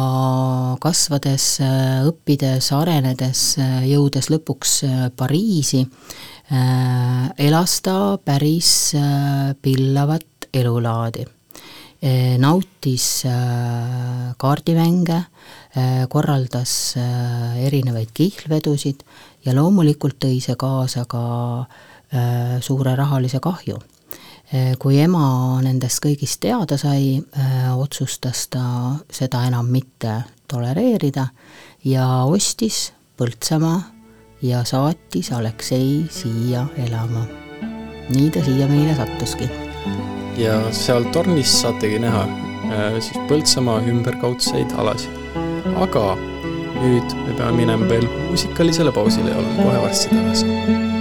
[SPEAKER 3] kasvades, õppides, arenedes, jõudes lõpuks Pariisi, elas ta päris pillavat elulaadi nautis äh, kaardimänge, äh, korraldas äh, erinevaid kihlvedusid ja loomulikult tõi see kaasa ka suure rahalise kahju. kui ema nendest kõigist teada sai, otsustas ta seda enam mitte tolereerida ja ostis Põltsamaa ja saatis Aleksei siia elama. nii ta siia meile sattuski
[SPEAKER 2] ja seal tornis saategi näha äh, siis Põltsamaa ümberkaudseid alasid. aga nüüd me peame minema veel muusikalisele pausile ja oleme kohe varsti tagasi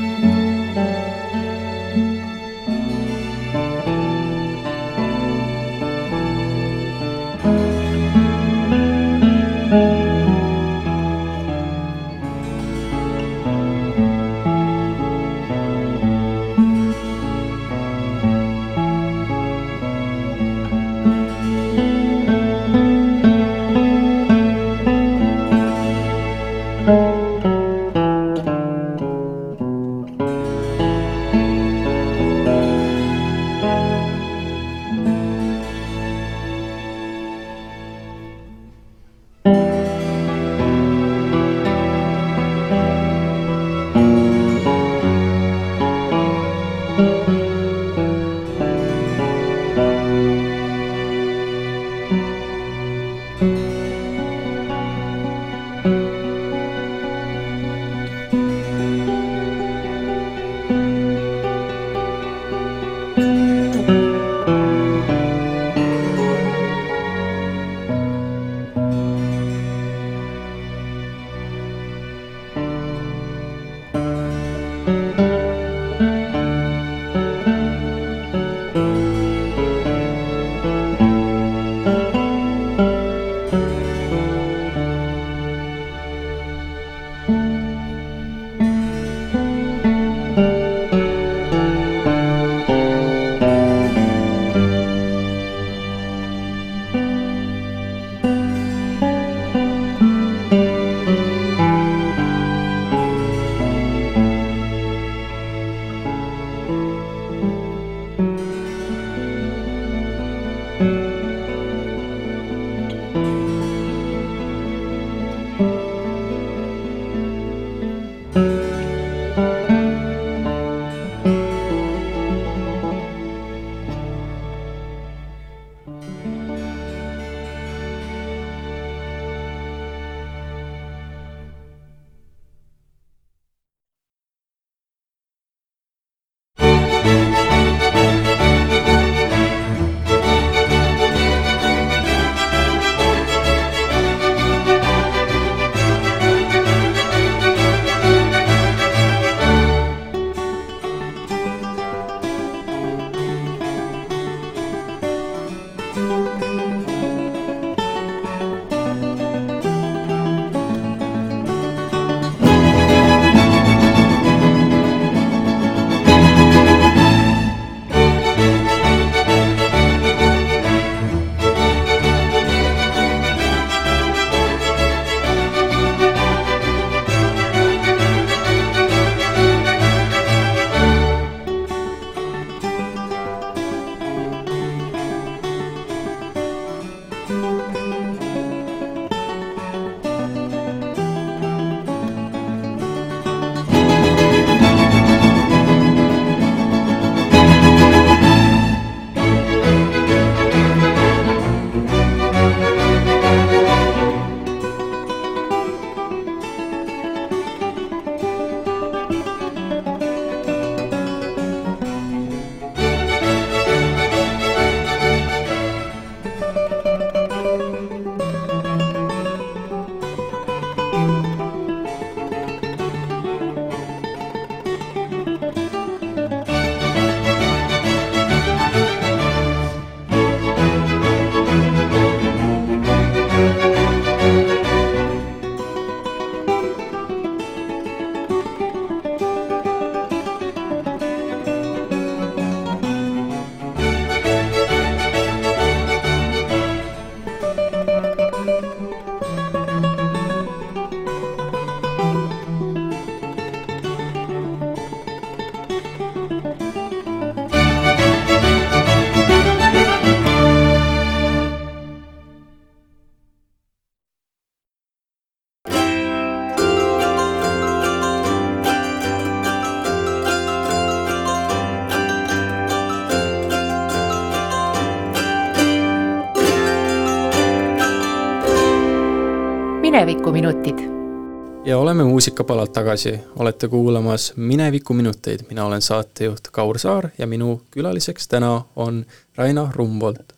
[SPEAKER 2] muusikapalalt tagasi, olete kuulamas Minevikuminuteid, mina olen saatejuht Kaur Saar ja minu külaliseks täna on Raina Rumbolt.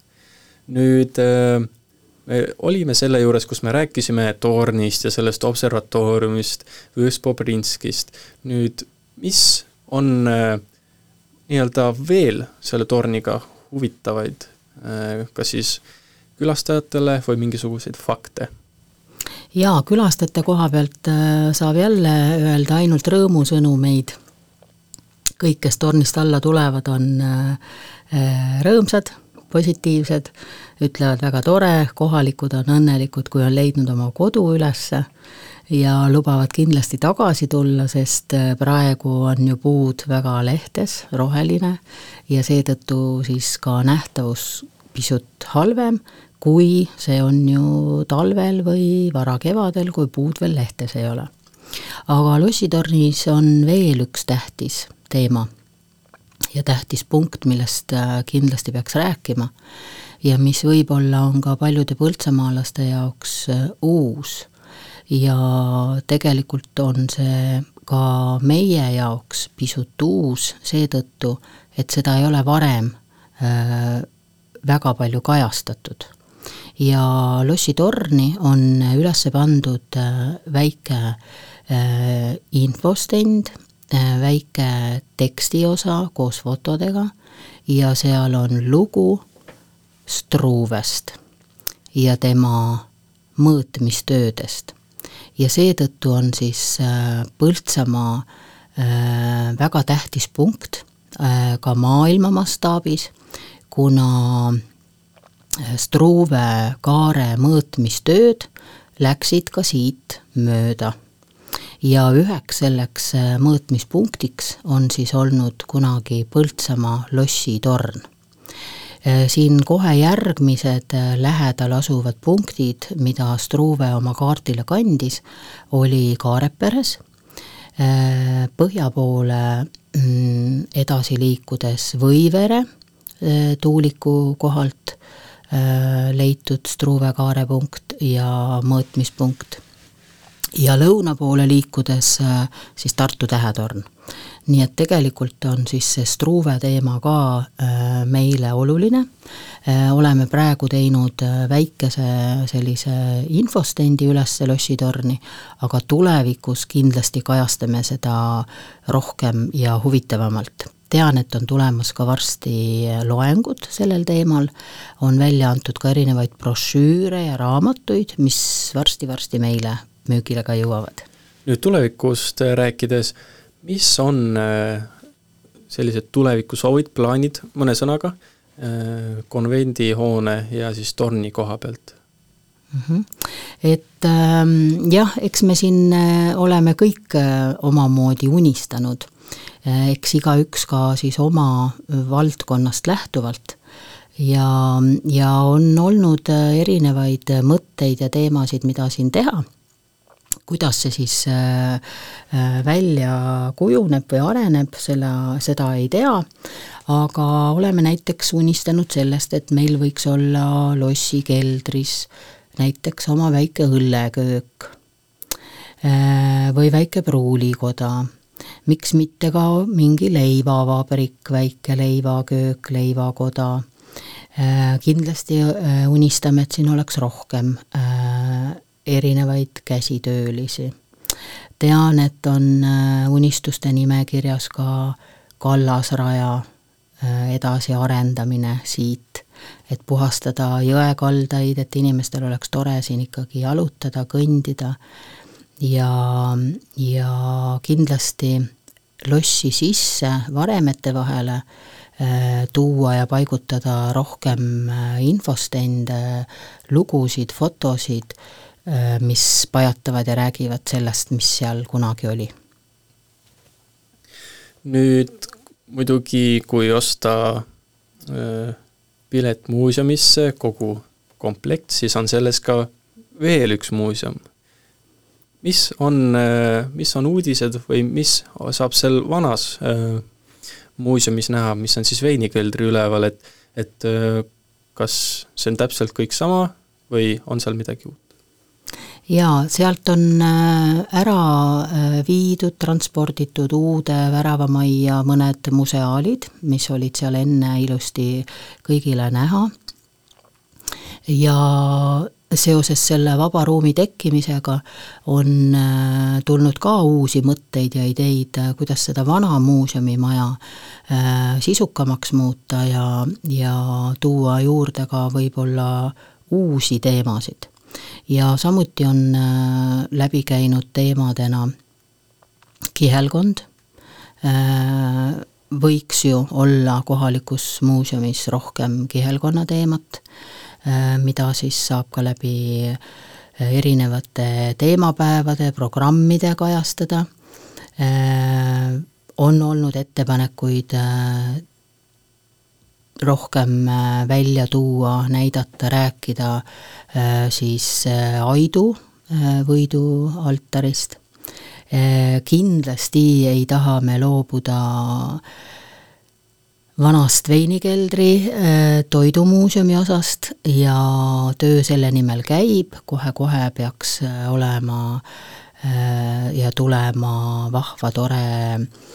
[SPEAKER 2] nüüd äh, me olime selle juures, kus me rääkisime Tornist ja sellest observatooriumist, Vöös-Pobrinskist, nüüd mis on äh, nii-öelda veel selle torniga huvitavaid, äh, kas siis külastajatele või mingisuguseid fakte?
[SPEAKER 3] Jaa, külastajate koha pealt äh, saab jälle öelda ainult rõõmusõnumeid. kõik, kes tornist alla tulevad, on rõõmsad, positiivsed, ütlevad väga tore, kohalikud on õnnelikud, kui on leidnud oma kodu ülesse ja lubavad kindlasti tagasi tulla, sest äh, praegu on ju puud väga lehtes, roheline ja seetõttu siis ka nähtavus pisut halvem, kui see on ju talvel või varakevadel, kui puud veel lehtes ei ole. aga lossitornis on veel üks tähtis teema ja tähtis punkt, millest äh, kindlasti peaks rääkima ja mis võib-olla on ka paljude põltsamaalaste jaoks äh, uus ja tegelikult on see ka meie jaoks pisut uus seetõttu, et seda ei ole varem äh, väga palju kajastatud. Ja lossitorni on üles pandud äh, väike äh, infostend äh,, väike tekstiosa koos fotodega ja seal on lugu Struuvest ja tema mõõtmistöödest. Ja seetõttu on siis Põltsamaa väga tähtis punkt ka maailma mastaabis, kuna Struve kaare mõõtmistööd läksid ka siit mööda. ja üheks selleks mõõtmispunktiks on siis olnud kunagi Põltsamaa lossitorn Äh, siin kohe järgmised äh, lähedal asuvad punktid, mida Struve oma kaardile kandis, oli Kaareperes, äh, põhja poole mm, edasi liikudes Võivere tuuliku kohalt leitud Struve kaarepunkt ja mõõtmispunkt. Ja lõuna poole liikudes siis Tartu tähetorn. Nii et tegelikult on siis see Struve teema ka äh, meile oluline, äh, oleme praegu teinud äh, väikese sellise infostendi üles lossitorni, aga tulevikus kindlasti kajastame seda rohkem ja huvitavamalt tean, et on tulemas ka varsti loengud sellel teemal, on välja antud ka erinevaid brošüüre ja raamatuid, mis varsti-varsti meile müügile ka jõuavad.
[SPEAKER 2] nüüd tulevikust rääkides, mis on äh, sellised tulevikusoovid, plaanid mõne sõnaga äh, konvendihoone ja siis torni koha pealt?
[SPEAKER 3] -hmm. Et ähm, jah, eks me siin äh, oleme kõik omamoodi unistanud, eks igaüks ka siis oma valdkonnast lähtuvalt. Ja, ja on olnud erinevaid mõtteid ja teemasid, mida siin teha. Kuidas see siis äh, äh, välja kujuneb või areneb, selle, seda ei tea, aga oleme näiteks unistanud sellest, et meil võiks olla lossi keldris näiteks oma väike õlleköök äh, või väike pruulikoda, miks mitte ka mingi leivavabrik, väike leivaköök, leivakoda, kindlasti unistame, et siin oleks rohkem erinevaid käsitöölisi. tean, et on äh, unistuste nimekirjas ka kallasraja äh, edasiarendamine siit, et puhastada jõekaldaid, et inimestel oleks tore siin ikkagi jalutada, kõndida ja, ja kindlasti lossi sisse varemete vahele äh, tuua ja paigutada rohkem infostende, lugusid, fotosid Äh, mis pajatavad ja räägivad sellest, mis seal kunagi oli.
[SPEAKER 2] nüüd muidugi, kui osta äh, pilet muuseumisse, kogu komplekt, siis on selles ka veel üks muuseum. Mis on, äh, mis on uudised või mis saab seal vanas muuseumis näha, mis on siis veinikeldri üleval, et, et kas see on täpselt kõik sama või on seal midagi uut?
[SPEAKER 3] jaa, sealt on äh, ära äh, viidud, transporditud uude väravamajja mõned museaalid, mis olid seal enne ilusti kõigile näha ja seoses selle vaba ruumi tekkimisega on äh, tulnud ka uusi mõtteid ja ideid, kuidas seda vana muuseumimaja sisukamaks muuta ja, ja tuua juurde ka võib-olla uusi teemasid. Ja samuti on äh, läbi käinud teemadena kihelkond, äh, võiks ju olla kohalikus muuseumis rohkem kihelkonna teemat, äh, mida siis saab ka läbi erinevate teemapäevade, programmide kajastada, on olnud ettepanekuid rohkem äh, välja tuua, näidata, rääkida äh, siis äh, Aidu võidualtarist. Kindlasti ei taha me loobuda vanast veinikeldri toidumuuseumi osast ja töö selle nimel käib, kohe-kohe peaks olema ja tulema vahva, tore Äh,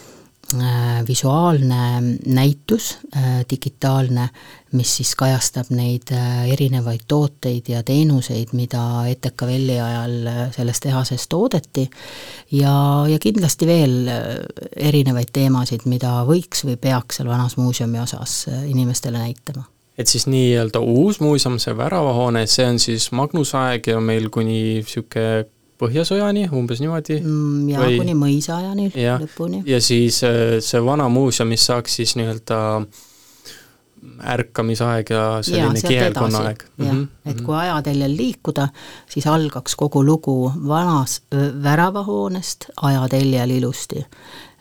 [SPEAKER 3] visuaalne näitus, äh, digitaalne, mis siis kajastab neid äh, erinevaid tooteid ja teenuseid, mida ETKVL-i ajal selles tehases toodeti. Ja, ja kindlasti veel erinevaid teemasid, mida võiks või peaks seal vanas muuseumi osas inimestele näitama.
[SPEAKER 2] Et siis nii-öelda uus muuseum, see väravahoone, see on siis Magnuse aeg ja meil kuni niisugune Põhjasõjani, umbes niimoodi
[SPEAKER 3] mm,? jaa või..., kuni mõisaajani lõpuni.
[SPEAKER 2] ja siis äh, see vana muuseum, mis saaks siis nii-öelda ärkamisaeg ja selline kihelkonna aeg.
[SPEAKER 3] jah -hmm. et mhm. kui ajateljel liikuda, siis algaks kogu lugu vanas väravahoonest ajateljel ilusti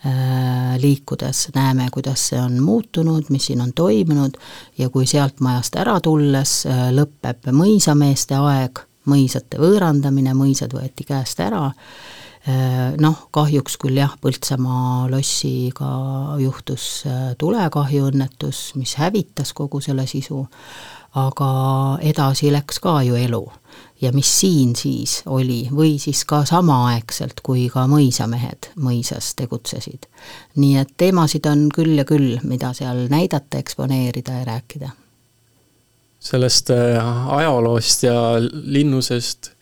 [SPEAKER 3] äh, liikudes näeme, kuidas see on muutunud, mis siin on toimunud ja kui sealt majast ära tulles äh, lõpeb mõisameeste aeg mõisate võõrandamine, mõisad võeti käest ära, äh, noh, kahjuks küll jah, Põltsamaa lossiga juhtus äh, tulekahjuõnnetus, mis hävitas kogu selle sisu, aga edasi läks ka ju elu. ja mis siin siis oli, või siis ka samaaegselt, kui ka mõisamehed mõisas tegutsesid. nii et teemasid on küll ja küll, mida seal näidata, eksponeerida ja rääkida
[SPEAKER 2] sellest äh, ajaloost ja linnusest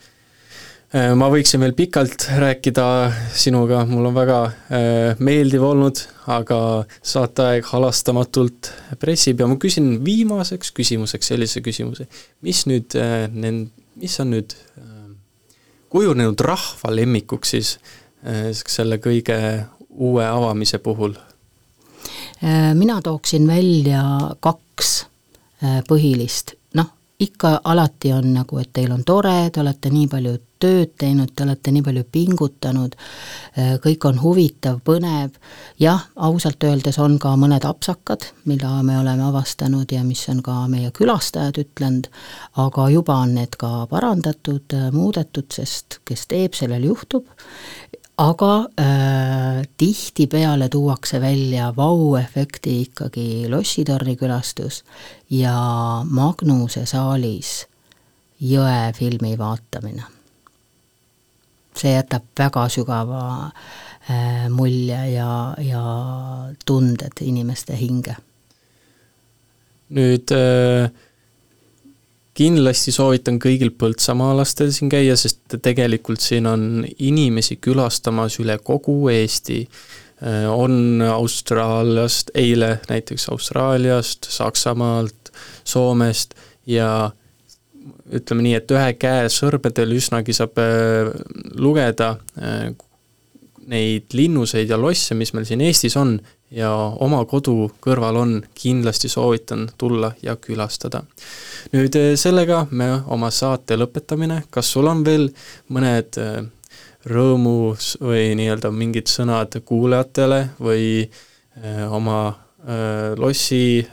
[SPEAKER 2] äh, ma võiksin veel pikalt rääkida sinuga, mul on väga äh, meeldiv olnud, aga saateaeg halastamatult pressib ja ma küsin viimaseks küsimuseks sellise küsimuse. mis nüüd nend-, mis on nüüd kujunenud rahva lemmikuks siis selle kõige uue avamise puhul?
[SPEAKER 3] mina tooksin välja kaks põhilist, noh, ikka alati on nagu, et teil on tore, te olete nii palju tööd teinud, te olete nii palju pingutanud, äh, kõik on huvitav, põnev, jah, ausalt öeldes on ka mõned apsakad, mida me oleme avastanud ja mis on ka meie külastajad ütlenud, aga juba on need ka parandatud, muudetud, sest kes teeb, sellel juhtub aga äh, tihtipeale tuuakse välja vau-efekti ikkagi Lossitorni külastus ja Magnuse saalis jõe filmi vaatamine. see jätab väga sügava äh, mulje ja, ja tunded inimeste hinge.
[SPEAKER 2] nüüd äh kindlasti soovitan kõigil põltsamaalastel siin käia, sest tegelikult siin on inimesi külastamas üle kogu Eesti. Äh, on Austraaliast, eile näiteks Austraaliast, Saksamaalt, Soomest ja ütleme nii, et ühe käe sõrmedel üsnagi saab äh, lugeda äh, neid linnuseid ja losse, mis meil siin Eestis on ja oma kodu kõrval on, kindlasti soovitan tulla ja külastada. nüüd eh, sellega me oma saate lõpetamine, kas sul on veel mõned eh, rõõmus või nii-öelda mingid sõnad kuulajatele või eh, oma lossi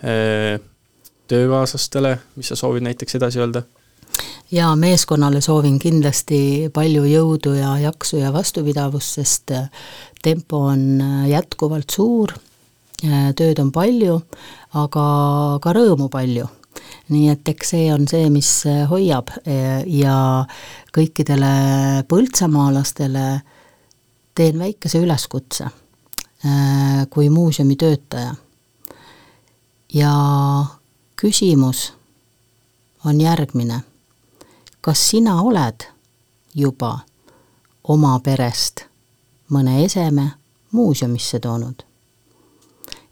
[SPEAKER 2] töökaaslastele, mis sa soovid näiteks edasi öelda?
[SPEAKER 3] Ja meeskonnale soovin kindlasti palju jõudu ja jaksu ja vastupidavust, sest tempo on äh, jätkuvalt suur, äh, tööd on palju, aga ka rõõmu palju. nii et eks see on see, mis hoiab ja kõikidele põltsamaalastele teen väikese üleskutse kui muuseumi töötaja. ja küsimus on järgmine. Kas sina oled juba oma perest mõne eseme muuseumisse toonud?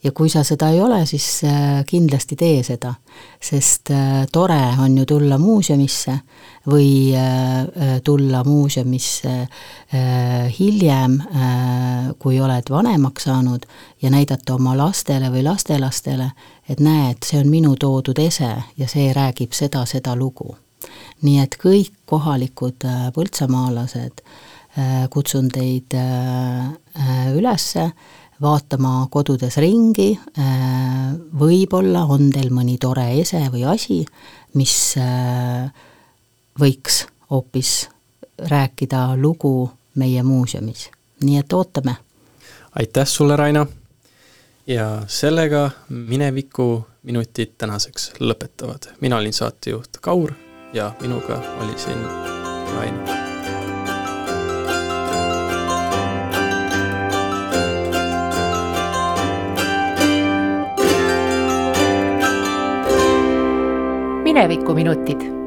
[SPEAKER 3] ja kui sa seda ei ole, siis äh, kindlasti tee seda, sest äh, tore on ju tulla muuseumisse või äh, tulla muuseumisse hiljem, kui oled vanemaks saanud ja näidata oma lastele või lastelastele, et näed, see on minu toodud ese ja see räägib seda, seda lugu. Nii et kõik kohalikud põltsamaalased, kutsun teid ülesse vaatama kodudes ringi, äh, võib-olla on teil mõni tore ese või asi, mis äh, võiks hoopis rääkida lugu meie muuseumis, nii et ootame.
[SPEAKER 2] aitäh sulle, Raina! ja sellega mineviku minutid tänaseks lõpetavad. mina olin saatejuht Kaur ja minuga oli siin Raina
[SPEAKER 1] minevikuminutid